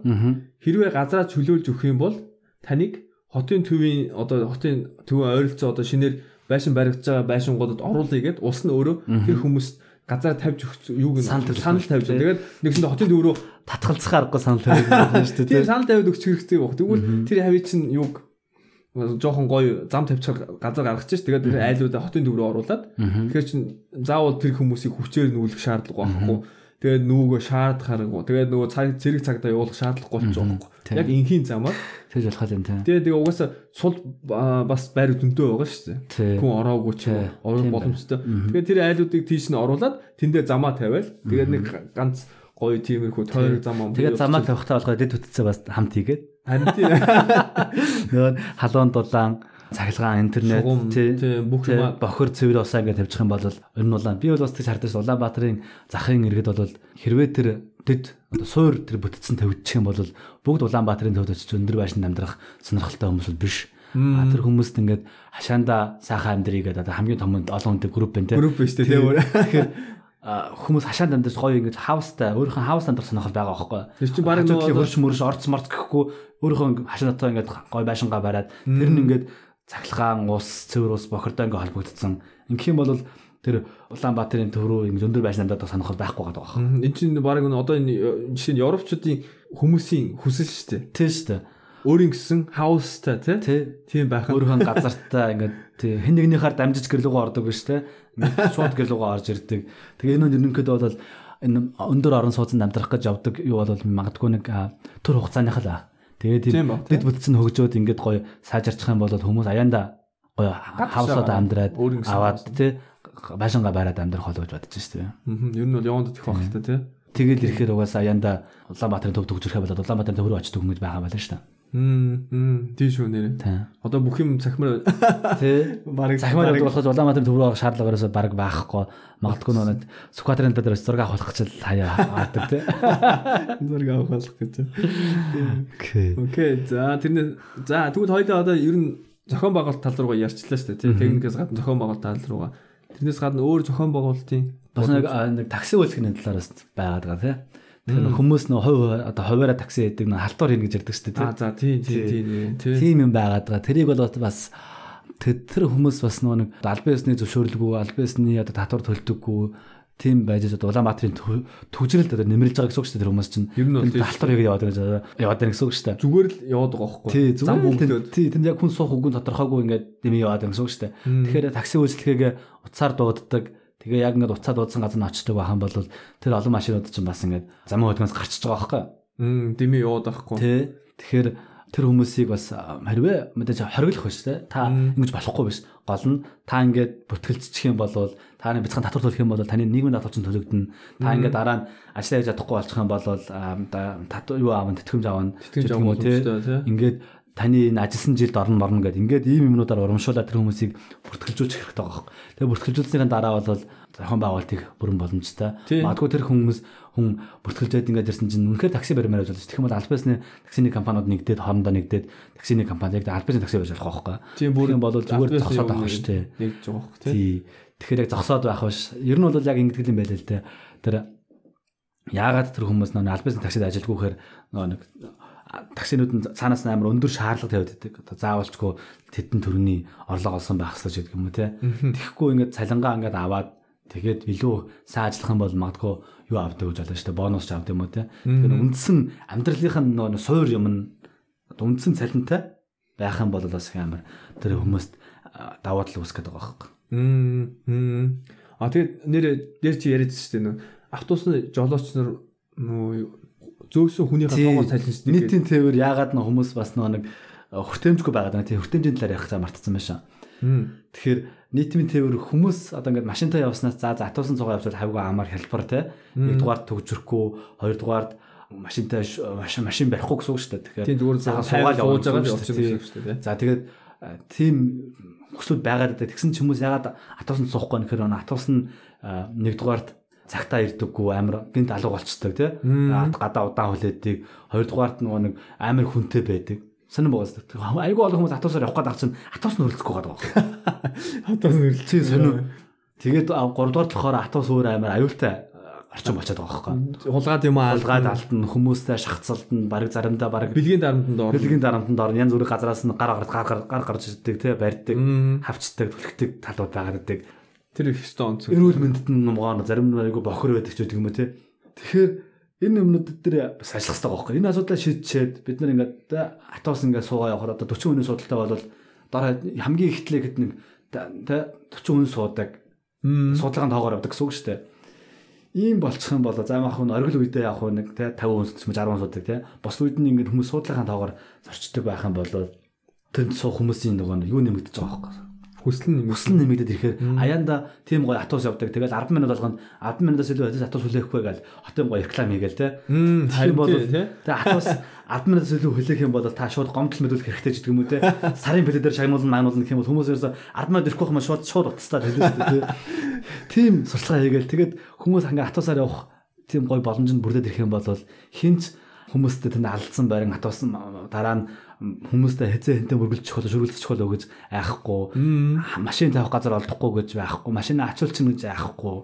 хэрвээ газараа чөлөөлж өгөх юм бол таныг хотын төвийн одоо хотын төвийн ойролцоо одоо шинээр байшин баригдаж байгаа байшингуудад оруулъя гэд улс нь өөрөө тэр хүмүүст газар тавьж өгч юуг нь Санал тавьж. Тэгээд нэгсэндээ хотын төв рүү татгалзах аргагүй санал тавьж байна шүү дээ. санал тавьд өгч хэрэгтэй баг. Тэгвэл тэр хавийн чинь юуг жоохон гоё зам тавьчихар газар гаргаж ш. Тэгээд тэр айлуудаа хотын төв рүү оруулаад тэгэхээр чин заавал тэр хүмүүсийг хүчээр нүүлэх шаардлага байхгүй. Тэгээд нүгөө шаардахааргүй. Тэгээд нөгөө цаг зэрэг цагтаа явуулах шаардлагагүй ч байгаа байхгүй. Тийм. Яг энхийн замаар. Тэгж болох юм тийм. Тэгээд тэгээ угаасаа сул бас байр дүнтэй байгаа шүү дээ. Хүн ороогүй ч Тийм боломжтой. Тэгээд тэр айлуудыг тийш нь оруулаад тэндээ замаа тавиал. Тэгээд нэг ганц гоё тиймэрхүү тойрог зам ам. Тэгээд замаа тавихтаа болохоор дэд бүтцээ бас хамт хийгээд харин тийм нөгөө халуун дулаан цахилгаан интернет тийм бүх юм бохор цэвэр усаа ингээд тавьчих юм бол ер нь улаан би бол бас тийч хардаж Улаанбаатарын захын иргэд бол хэрвээ тэр дэд одоо суур тэр бүтцэн тавьчих юм бол бүгд Улаанбаатарын төвд очиж өндөр байшинд амьдрах сонирхолтой хүмүүс бол биш. А тэр хүмүүст ингээд хашаанда сайхан амьдрий гэдэг одоо хамгийн том олон хүнтэй групп байна тий. групп биш үү. Тэгэхээр хүмүүс хашаанд амьдарч гоё ингэж хаустай өөрийнхөө хаус амьдрах сонирхол байгаа байхгүй. Тэр чинь баг нөгөө нөгөө хөрш мөрш орц морц гэхгүй өөрийнхөө хашаатаа ингэж гоё байшингаа бариад тэр нь ингэж цахилгаан ус цэвэр ус бохирдоо ингэ холбогдсон. Ингэх юм бол тэр Улаанбаатарын төв рүү ингэж өндөр байшин амьдардаг сонирхол байхгүй байгаа байхгүй. энэ чинь баг нөгөө одоо энэ жишээ нь европчуудын хүмүүсийн хүсэл шүү дээ. Тийм шүү дээ. Өөрийн гэсэн хаустай Тийм байх. өөрийнхөө газартаа ингэж тий хэн нэгнийхээр дамжиж гэрлүүгөө ордог биш. Ингээд Шууд гэрлүүгөө орж ирдэг. Тэгээ энэ нь ерөнхийдөө бол энэ өндөр орон сууцнд амьдрах гэж явдаг юу бол магадгүй нэг төр хугацааных л аа. Тэгээд дэд бүтцэн хөгжөөд ингээд гоё сайжирчих юм бол хүмүүс аяанда гоё хавсаад амьдраад аваад тий байшингаа бариад амьдрах болов гэж бодож шүү дээ. Мгм. Ер нь бол яванд тэх байх л та тий. Тэгэл ирэхээр угаасаа аяанда Улаанбаатарын төв төгжрөхэ болоод Улаанбаатарын төв рүү очиж хүмүүс байгаа байлаа шүү дээ. Хм тийм шүү нэрээ. Одоо бүх юм цахимаар Тий. барыг Захимаар явдаг болохоос Улаанбаатарын төв рүү орох шаардлагаоос баг байхгүй. Магадгүй нөө Сүхбаатарын төдөр зураг авах ч хаяа аадаг тий. зураг авах болох гэж. Окей. Окей. За тэрний за тэгвэл хоёулаа одоо ер нь зохион байгуулалт тал руугаа ярьчлаа шүү дээ тий. Техникээс гадна зохион байгуулалт тал руугаа. Тэрнээс гадна өөр зохион байгуулалтын Бас нэг нэг такси үйлчлэгийн талаараас байгаад байгаа тий. Тэгэхээр хүмүүс нөө хувь одоо хуваараа такси яадаг нөө халтур хийнэ гэж ярьдаг шүү дээ. Аа за тий тий тий тий. Тийм юм байгаад байгаа. Тэрийг бол бас тэр хүмүүс бас нөгөө нэг албан ёсны зөвшөөрлгүй, албан ёсны одоо татвар төлдөггүй тийм байж одоо Улаанбаатарын төв- төвжрэлд одоо нэмэлж байгаа гэсэн үг шүү дээ тэр хүмүүс чинь. Ер нь бол тийм Татвар хийгээд яваад байгаа яваад байгаа гэсэн үг шүү дээ. зүгээр л яваад байгаа байхгүй. Тий, Зам тэнд тий тэнд яг хүн суух үгүй тодорхойгүй ингээд дэмий яваад байгаа гэсэн үг шүү дээ. Тэгэхээр такси үйлчлэгээ утсаар дууддаг. Тэгээ яг ингээд уцаа дуудсан газар нь очдог байхan бол тэр олон машинууд чинь бас ингээд замын хөдгөөс гарчиж байгаа байхгүй. Мм дими яваад байхгүй. Тий. Тэгэхээр тэр хүмүүсийг бас хэрвээ мэдээж хориглох биш те. Та ингэж болохгүй биш. Гол нь та ингээд бүтгэлцчих юм бол та нэг бяцхан татвар төлөх юм бол таны нийгмийн татвар чинь төлөгдөнө. Та ингээд дараа нь ажиллаа хийж чадахгүй болчих юм бол татвар юу аавн тэтгэмж аавн Тэтгэмж боломжтой тий. ингээд таны энэ ажилласан жилд орно морно гэдэг ингээд ийм юмнуудаар урамшуулаад тэр хүмүүсийг бүртгэлжүүлчих хэрэгтэй байгаа юм. Тэгээ бүртгэлжүүлснийхэн дараа бол зохион байгуулалтыг бүрэн боломжтой. Магадгүй тэр хүмүүс хүн бүртгэлжээд ингээд ирсэн чинь үнэхээр такси баримаар болж. Тэгэх юм бол альбасны таксины компаниуд нэгдээд хоорондоо нэгдээд таксины компани яг альбасны такси байж болох байхгүй. Тийм бүр Тэгэх юм бол зүгээр зогсоод авах шүү дээ. Нэгж байгаа байхгүй тий. Тэгэхээр яг зогсоод байх биш. Ер нь бол яг ингэдэг юм байл л дээ. Тэр яагаад тэр хүмүүс нөө альбасны таксид ажилгүйхээр нөө нэг таксинууд нь цаанаас амар өндөр шаардлага тавиад байдаг. Одоо заавалчгүй тэдэн төрөний орлого олсон байх хэрэгтэй гэдэг юм уу те. Тэгэхгүй ингээд цалингаа ингээд аваад тэгээд илүү сайн ажиллах юм бол магадгүй юу авдаг гэж болно шүү дээ. Бонус ч авдаг юм уу те. Тэгэхээр үндсэн амьдралынх нь нөө суур юм нь одоо үндсэн цалинтай байх юм бол бас их амар тэр хүмүүст даваа тал үүсгэж байгаа байхгүй. Мм. мм. А тэгээд нэр дээр чи яриадсан шүү дээ автобусны жолооч нар зөөсөн цалин шүү дээ. нийтийн тээвэр яагаад нөх хүмүүс бас нэг а, хүртээмжгүй байгаад байна. Тийм хүртээмжийн талаар ярих гэж мартсан байсан. Мм. Тэгэхээр нийтмийн тээвэр хүмүүс одоо ингээд машинтай явснаас за за автобусын цугаа явж хавьгаа амар хялбар те. Нэгдүгээр төгжрөхгүй, хоёрдугаар машинтай машин машин барихгүй гэсэн үг шүү дээ. Тэгэхээр Тийм зүгээр суугаад сууж байгаа үг явчих шүү дээ. гэсэн шүү дээ. За тэгээд а, тийм хүслүүд байгаад байдаг. Тэгсэн ч хүмүүс ягаад автобусанд суухгүй нөхөр нөө автобус нь а, нэгдүгээрт цагтаа ирдэггүй амар гинт алга болцдог тий. А, Гадаа удаан хүлээдэг. Хоёрдугаарт нөгөө нэг амар хүнтэй байдаг. Сонир боогоос. Айгүй олон хүмүүс автобусаар явах байгаа чинь автобус нь хөрөлцөхгүй байгаа даа. Автобус нөрлөж Тий сонир. Тэгээд 3 дугаар болохоор атус өөр амар аюултай орчин болчиход байгаа байхгүй. Хулгаад юм аа. Хулгаад алтан хүмүүстэй шахацалдан баг заримдаа баг бэлгийн дарамтанд ор. бэлгийн дарамтанд орно янз бүрийн газараас нь гар гар гар гар гарч ирдэг тий барьдаг хавчдаг түлхдэг талууд байгаад байдаг. Тэр их өстө онц. Эрүүл мэндэд нь нумгаано зарим нь айгүй бохор байдаг ч гэдэг юм уу тий. Тэгэхээр энэ юмнууд дээр бас ажиллах хэрэгтэй байхгүй. Энэ асуудлаа шийдчихэд бид нар ингээд атос ингээд суугаа явахаар одоо 40 хүний судалтай бол дараа хамгийн ихтлээ гэд нэг тий 40 хүн суудаг. Судалгааны тоогоор явдаг гэсэн үг шүү дээ ийм болчих юм бол за яах вэ оргил үедээ вэ нэг те 50 хүн ч 60 хүн суудаг те бос үед нь ингээд хүмүүс суудлахын тоогоор зорчдөг байх юм бол тэнд суух хүмүүсийн нөгөө юу нэмэгдэж байгаа байхгүй хүсэл нь хүсэл нэмэгдээд ирэхээр аяанда тийм гоё атус явдаг. Тэгэл 10 минут болгоно 10 минутаас илүү хадис атус хүлээхгүй гал хотын гоё реклам хийгээл те. харин бол тэгээ атус 10 минутаас илүү хүлээх юм бол та шууд гомдол мэдүүлэх хэрэгтэй гэдэг юм уу те. Сарын бэлээ дээр шагнуулна маануулна гэх юм бол хүмүүс ерөөсө 10 минут ирэхгүй юм шууд шууд утастаа хэлээ шүү дээ те. Тийм сурчлагаа хийгээл тэгээд хүмүүс ингээ атусаар явах тийм гоё боломж нь бүрдээд ирэх юм бол хинч хүмүүстэй тэнд алдсан байран атус дараа нь хүмүүстэй хэзээ хэнтэй мөргөлчих болоо шүргэлцчих болоо гэж айхгүй. Машин тавих газар олдохгүй гэж байхгүй. Машин ачуулчихна гэж айхгүй.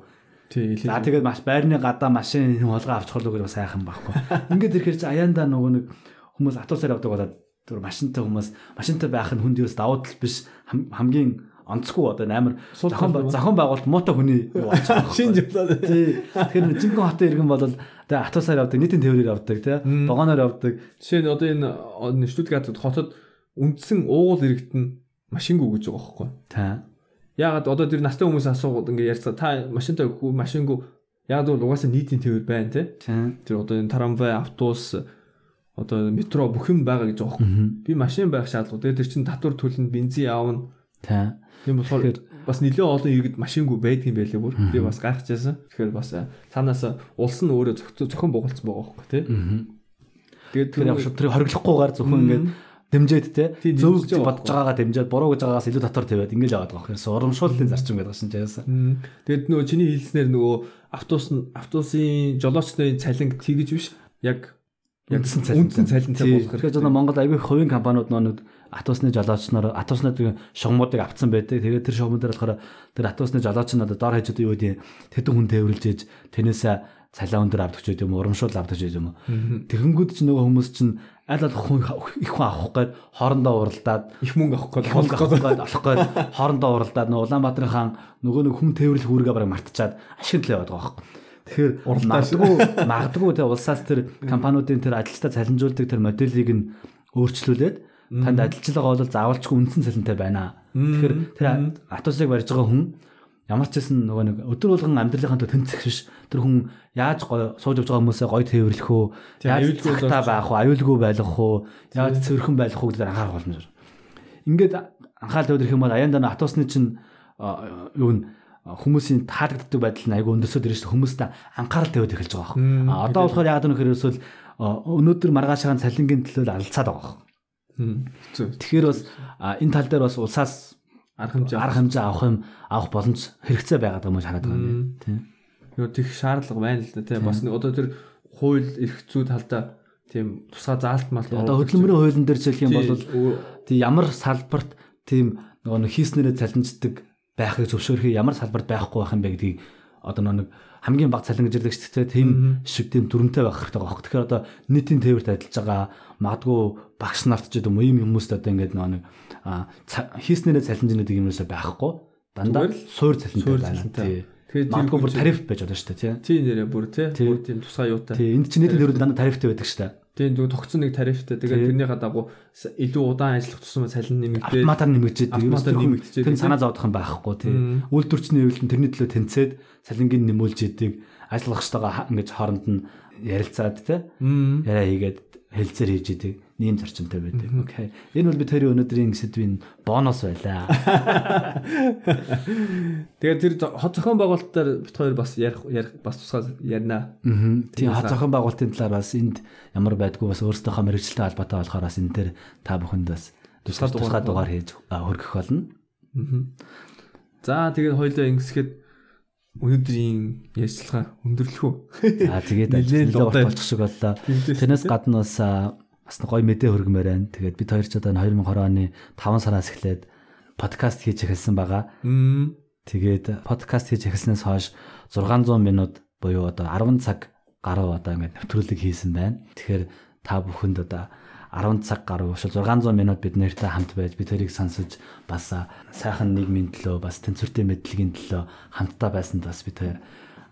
Тий за тэгээд маш байрны гадаа машин холгоо авчих болоо гэж бас айхан байхгүй. Ингээд ирэхээр чи аяндаа нөгөө нэг хүмүүс атуусаар явдаг болоод тэр машинтай хүмүүс машинтай байх нь хүнд юус давуу тал биш. Хамгийн онцгүй одоо амар зохион зохион байгуулалт муутай хүний юу болчих. Шинж болоод. Тий. Тэгэхээр жинхэнэ хотын иргэн бол тэгээ атусаар явдаг, нийтийн тээврээр явдаг, тий. Вагоноор явдаг. Жишээ нь одоо энэ Штутгарт хотод үндсэн уугуул иргэдэн машингүй гэж байгаа байхгүй. Тий. Яагаад одоо тэр настай хүмүүс асуугаад ингээ ярьцгаа та машинтай машингүй яагаад бол угаасаа нийтийн тээвэр байна тий. Тэр одоо энэ трамвай, автобус одоо метро бүх юм байгаа гэж байгаа байхгүй. Би машин байх шаардлагагүй. Тэр чинь татвар төлнө, бензин аавна. Тий. Тийм болохоор бас нэлээд олон иргэд машингүй байдгийн байлээ бүр. Би бас гайхажсэн. Тэгэхээр бас цаанаас улс нь өөрөө зохион байгуулсан байгаа байхгүй тий. Тэгээд тэр яг тэр хориглохгүйгээр зөвхөн ингээд дэмжээд те зөв гэж бодож байгаагаа дэмжээд буруу гэж байгаагаас илүү татвар тавиад ингэж яваад байгаа юм. Урамшууллын зарчим гэдэг чинь яасан. Тэгээд нөгөө чиний хэлснээр нөгөө автобус автобусын жолоочны цалинг тэгж биш яг яг үндсэн цалинтай болох хэрэг. Тэгэхээр Монгол аягүй хувийн компаниуд нөө атусны жолоочноор атуснууд шугамуудыг авцсан байдаг. Тэгээд тэр шугамууд дээр болохоор тэр атусны жолооч нь одоо дор хажууд юу гэдэг тэдэн хүн тээвэрлж ээж тэрнээсээ цалиа өндөр авдаг ч юм уу, урамшуул авдаг ч юм уу. Тэгэнгүүт ч нөгөө хүмүүс чинь аль аль хүн их хүн авах гээд хоорондоо уралдаад их мөнгө авах гээд авах гээд авах гээд хоорондоо уралдаад нөгөө Улаанбаатарын хаан нөгөө нэг хүн тээвэрлэх үүргээ бараг мартчихад ашиглал яваад байгаа байхгүй. Тэгэхээр магадгүй магадгүй те улсаас тэр компаниудын тэр ажилтаа цалинжуулдаг тэр моделийг нь өөрчлүүлээд танд ажиллаж байгаа бол заавалчгүй үндсэн цалинтай байна. Тэгэхээр тэр атусыг барьж байгаа хүн ямар ч гэсэн нөгөө нэг өдөр болгон амьдралынхаа төв тэнцэх биш. Тэр хүн яаж гоё сууж авч байгаа хүмүүсээ гоё тээвэрлэх үү? Яаж цагтаа байх уу? Аюулгүй байх уу? Яаж цэвэрхэн байх уу гэдэг анхаарах боломж. Ингээд анхаарал төвлөрөх юм бол аяндаа атусны чинь юу н хүмүүсийн таалагддаг байдал нь айгүй өндөрсөд ирж хүмүүстэй анхаарал тавиад эхэлж байгаа юм. А одоо болохоор яг хэрэг эсвэл өнөөдөр маргаашагаан цалингийн төлөө алцаад байгаа юм. Тэгэхээр бас энэ тал дээр бас улсаас арга хэмжээ арга хэмжээ авах юм авах боломж хэрэгцээ байгаад байгаа юм хараад байгаа юм тийм. Юу тех шаардлага байна л да тийм бас одоо тэр хууль эрх зүй талдаа тийм тусгай заалт мал одоо хөдөлмөрийн хуулийн дээр жишээлх юм бол тийм ямар салбарт тийм нөгөө хийснээрээ цалинждаг байхыг зөвшөөрөх ямар салбарт байхгүй байх юм бэ гэдгийг одоо нэг хамгийн бага цалин гэж ярьдаг шүү дээ. Тийм шиг тийм дүрмтэй байх хэрэгтэй байгаа. Тэгэхээр одоо нийтийн тээвэрт ажиллаж байгаа магадгүй багш нарт ч гэдэг юм ийм хүмүүст одоо ингээд нэг хийснээрээ гэдэг юмнаас байхгүй. Дандаа суур цалинтай байна. Тэгээд магадгүй бүр тариф байж байгаа шүү дээ. Тийм нэрээ бүр тийм тусгай юутай. Тийм энд чинь нийтийн тээврүүд дандаа тарифтай байдаг шүү дээ. Тийм дүү тогтсон нэг тарифтай. Тэгээд тэрнийхээ дагуу илүү удаан ажиллах тусам цалин нэмэгдээд автоматар нэмэгдээд автоматар нэмэгдээд тэр санаа зовдох юм байхгүй тийм. Үйлдвэрчний хэвлэл нь тэрний төлөө тэнцээд цалингийн нэмүүлж идэг ажиллагчтайгаа ингэж хооронд нь ярилцаад тийм. Яриа хийгээд хэлцээр хийж идэг нэм зарчимтай байдаг. Окей. Энэ бол би тэрийн өнөөдрийн сэдвийн бонус байлаа. Тэгээд тэр хот зохион байгуулалтаар бит хоёр бас ярих ярих бас тусгай ярина. Аа. Тийм хот зохион байгуулалтын талаар бас энд ямар байдгүй бас өөрсдийнхөө мэрэгчлээ холбоотой болохоор бас энэ төр та бүхэнд бас тусгай тусгай дугаар хийж хөргөх болно. Аа. За тэгээд хоёлоо ингэсгэд өнөөдрийн ярьцлага өндөрлөх үү? За тэгээд нэлээд болчих шиг боллоо. Тэрнээс гадна бас бас гоё мэдээ хөргмээр байна. Тэгээд бид хоёр ч одоо 2020 оны 5 сараас эхлээд подкаст хийж эхэлсэн байгаа. Тэгээд подкаст хийж эхэлснээс хойш 600 минут буюу одоо 10 цаг гаруй одоо ингээд нэвтрүүлэг хийсэн байна. Тэгэхээр та бүхэнд одоо 10 цаг гаруй ушул 600 минут бид нэртэй хамт байж бид тэрийг сонсож бас сайхан нийгмийн төлөө бас тэнцвэртэй мэдлэгийн төлөө хамтдаа байсанд бас бид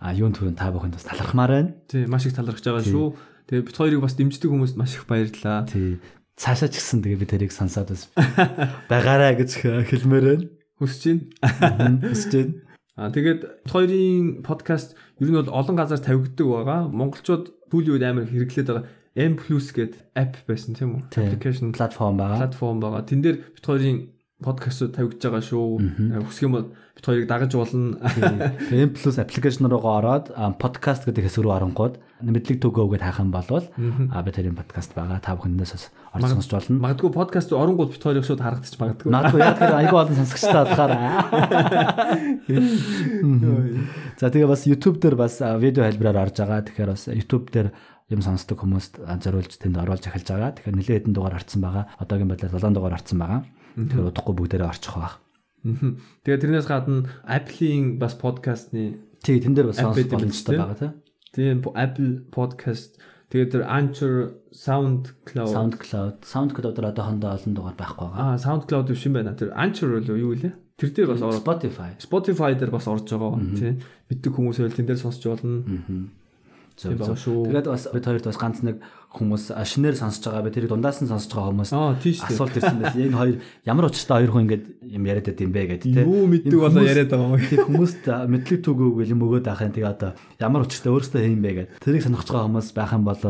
а юун түрүүн та бүхэнд бас талархмаар байна. Тий, маш их талархаж байгаа шүү. Тэгээ бид хоёрыг бас дэмждэг хүмүүст маш их баярлалаа. Тий. Цаашаа ч гэсэн тэгээ бид тэрийг сонсоод бас байгаарай гэж хэлмээр байна. Хүсэж байна. Хүсэж байна. А тэгээд хоёрын подкаст ер нь бол олон газар тавигддаг байгаа. Монголчууд сүүлийн үед амар хэрэглээд байгаа M+ гэдэг app байсан тийм үү? Application платформ байгаа. Платформ байгаа. Тэн дээр бид хоёрын подкастууд тавигдж байгаа шүү. Хүсэх юм бол бид хоёрыг дагаж болно. M+ application руугаа ороод podcast гэдэг хэсэг рүү оронгууд мэдлэг төгөө гэдээ хайх юм бол а бид тэрийн подкаст байгаа. Та бүхэндээс бас орж сонсч болно. Магадгүй подкаст оронгууд бид хоёрыг шууд харагдчих магадгүй. Магадгүй яг тэр айгүй олон сонсогчтой болохоор. За тэгээ бас YouTube дээр бас видео хэлбэрээр орж байгаа. Тэгэхээр бас YouTube дээр юм сонсдог хүмүүст зориулж тэнд оруулж эхэлж байгаа. Тэгэхээр нэлээд хэдэн дугаар орцсон байгаа. Одоогийн байдлаар 7 дугаар орцсон байгаа. Тэгэхээр удахгүй бүгдээрээ орчих واخ. Тэгээ тэрнээс гадна Apple-ийн бас подкастны тий тэн дээр бас сонсох боломжтой байгаа тийм. Тийм Apple podcast тэгээд тэр Anchor, SoundCloud, SoundCloud, SoundCloud дээр одоохондоо олон дугаар байхгүй байгаа. Аа, SoundCloud биш юм байна. Тэр Anchor бол юу вэ? Тэр дээр бас ороод Spotify. Spotify дээр бас орж байгаа тийм. Мэддэг хүмүүс байл тэн дээр сонсч болно. Аа. Зөв зөв. Тэгээд бас бид хоёрт бас ганц нэг хүмүүс шинээр сонсож байгаа би тэрийг дундаас нь сонсож байгаа хүмүүс асуулт ирсэн байсан. Энэ хоёр ямар учиртай хоёр хүн ингэж юм яриад байд юм бэ гэдэг тийм. Юу мэддэг болоо яриад байгаа юм. Тийм хүмүүст мэдлэг түгүүг юм өгөөд ахын тэгээ одоо ямар учиртай өөрөөсөө хийм бэ гэдэг. Тэрийг сонирхож байгаа хүмүүс байх юм бол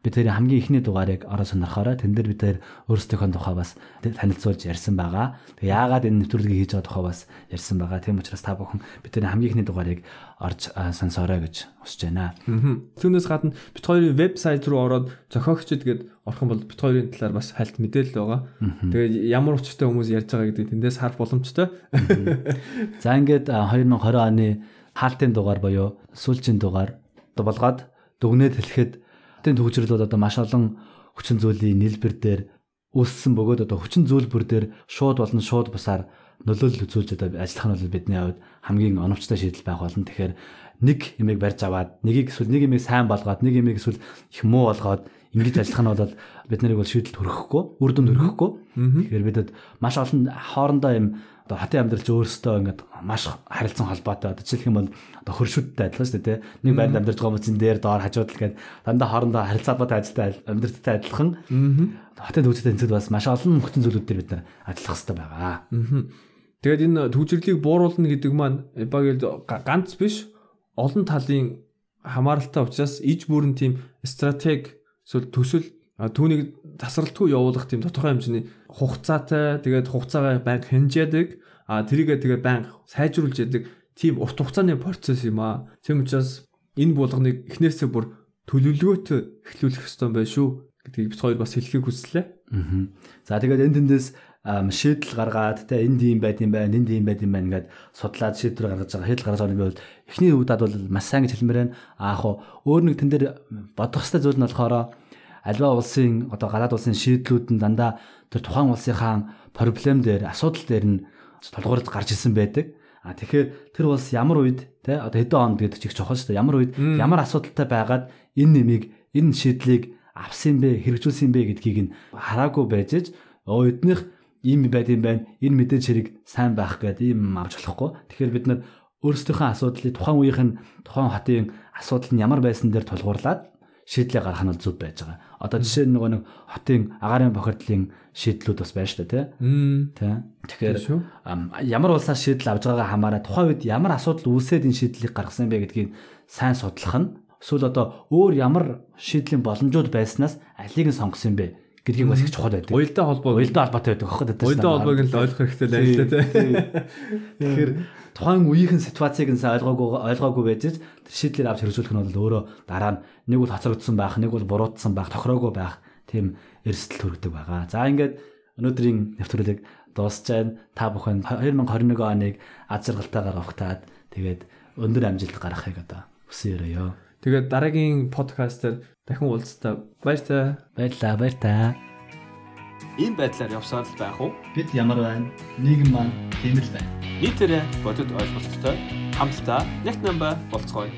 бид тэрийн хамгийн ихний дугаарыг ороо сонирхоорой. Тэн дээр бид тэр өөрсдийнхөө тухай бас танилцуулж ярьсан байгаа. Тэгээ яагаад энэ нэвтрүүлгийг хийж байгаа тухай бас ярьсан байгаа. Тийм учраас та бүхэн бид тэрийн хамгийн ихний дугаарыг орж сонсоорой гэж хүсэж байна. Түүнээс гадна бид хоёрын вебсайт руу ороод зохиогчд гээд орох бол бид хоёрын талаар бас хальт мэдээлэл байгаа. Тэгээд ямар учиртай хүмүүс ярьж байгаа гэдэг тэндээс харах боломжтой. За ингээд 2020 оны хаалтын дугаар буюу сүүлчийн дугаар болгоод дүгнээд хэлэхэд Хотын төвчрлүүд одоо маш олон хүчин зүйлийн нийлбэр дээр үүссэн бөгөөд одоо хүчин зүйлбэр дээр шууд болон шууд бусаар нөлөөлөл үзүүлж одоо ажиллах нь бол бидний хувьд хамгийн оновчтой шийдэл байх болно. Тэгэхээр нэг юмыг барьж аваад нэгийг эсвэл нэг юмыг сайн болгоод нэг юмыг эсвэл их муу болгоод ингэж ажиллах нь бол бид нарыг бол шийдэлд хүрэхгүй, үр дүнд хүрэхгүй. Тэгэхээр бидэд маш олон хоорондоо юм одоо хотын амьдрал ч өөрөөсөө ингээд маш харилцан холбоотой. Одоо жишээлх юм бол одоо хөршүүдтэй адилхан шүү дээ. Нэг байранд амьдарч байгаа хүмүүсийн дээр доор хажууд л гээд дандаа хоорондоо харилцаа холбоотой ажилтай амьдралтай адилхан. Хотын төвчтэй тэнцэд бас маш олон нөхцөл зүйлүүд дээр бид нар ажиллах хэрэгтэй байгаа. Тэгээд энэ төвчрлийг бууруулна гэдэг маань багэл ганц биш олон талын хамааралтай учраас иж бүрэн тийм стратеги эсвэл төсөл түүнийг тасралтгүй явуулах тийм тодорхой хэмжээний хугацаатай тэгээд хугацаагаа байнга хэмжээдэг а тэрийгээ тэгээд байнга сайжруулж яадаг тийм урт хугацааны процесс юм аа. Тийм учраас энэ булганыг эхнээсээ бүр төлөвлөгөөтэй эхлүүлэх ёстой юм байна шүү гэдгийг бид хоёр бас хэлхийг хүслээ. Аа. За тэгээд энэ тэндээс шийдэл гаргаад те энд юм байд юм байна, энд юм байд юм байна гэд судлаад шийдвэр гаргаж байгаа. Шийдэл гаргаж байгаа нь бол эхний удаад бол маш сайн гэж хэлмээр байна. Аа яг өөр нэг тэн дээр бодох хэвээр зүйл нь болохоор альва улсын одоо гадаад улсын шийдлүүд нь дандаа тэр тухайн улсынхаа проблем дээр асуудал дээр нь толгуурд гарч ирсэн байдаг. А тэгэхээр тэр улс ямар үед те одоо хэдэн онд гэдэг чих чухал шүү дээ. Ямар үед ямар асуудалтай байгаад энэ нэмийг энэ шийдлийг авсан бэ, хэрэгжүүлсэн бэ гэдгийг нь хараагүй байж өө эднийх ийм байд юм байна. Энэ мэдээж хэрэг сайн байх гэдэг ийм авч болохгүй. Тэгэхээр бид нар өөрсдийнхөө асуудлыг тухайн үеийнх нь тухайн хотын асуудал нь ямар байсан дээр тулгуурлаад шийдлээ гаргах нь зөв байж байгаа. Одоо жишээ нь нөгөө нэг хотын агаарын бохирдлын шийдлүүд бас байна шүү дээ, тий. Тэгэхээр ямар улсаас шийдэл авж байгаагаа хамаараа тухайн үед ямар асуудал үүсээд энэ шийдлийг гаргасан бэ гэдгийг сайн судлах нь эсвэл одоо өөр ямар шийдлийн боломжууд байснаас алийг нь сонгосон юм бэ гэдгийг бас их чухал байдаг. Уялдаа холбоо уялдаа холбоотой байдаг аахгүй дээ. Уялдаа холбоог нь л ойлгох хэрэгтэй л ажил тий. Тэгэхээр тухайн үеийнхэн ситуацийг нь ойлгоогүй ойлгоогүй байж шийдлэр авч хэрэгжүүлэх нь бол өөрөө дараа нь нэг бол хоцрогдсон байх, нэг бол буруутсан байх, тохироогүй байх тийм эрсдэл төрөгдөг байгаа. За ингээд өнөөдрийн нэвтрүүлэг дуусч байна. Та бүхэн 2021 оныг аз жаргалтайгаар огтаад тэгээд өндөр амжилт гаргахыг одоо хүсэн өрөөё. Тэгээд дараагийн подкастер дахин уулзтаа баяртай. Баярлаа, баяртай. Ийм байдлаар явсаар л байх уу? Бид ямар байна? Нийгэм маань тийм л байна. Нийтээрээ бодит ойлголттой хамтдаа нэг намба болцгоё.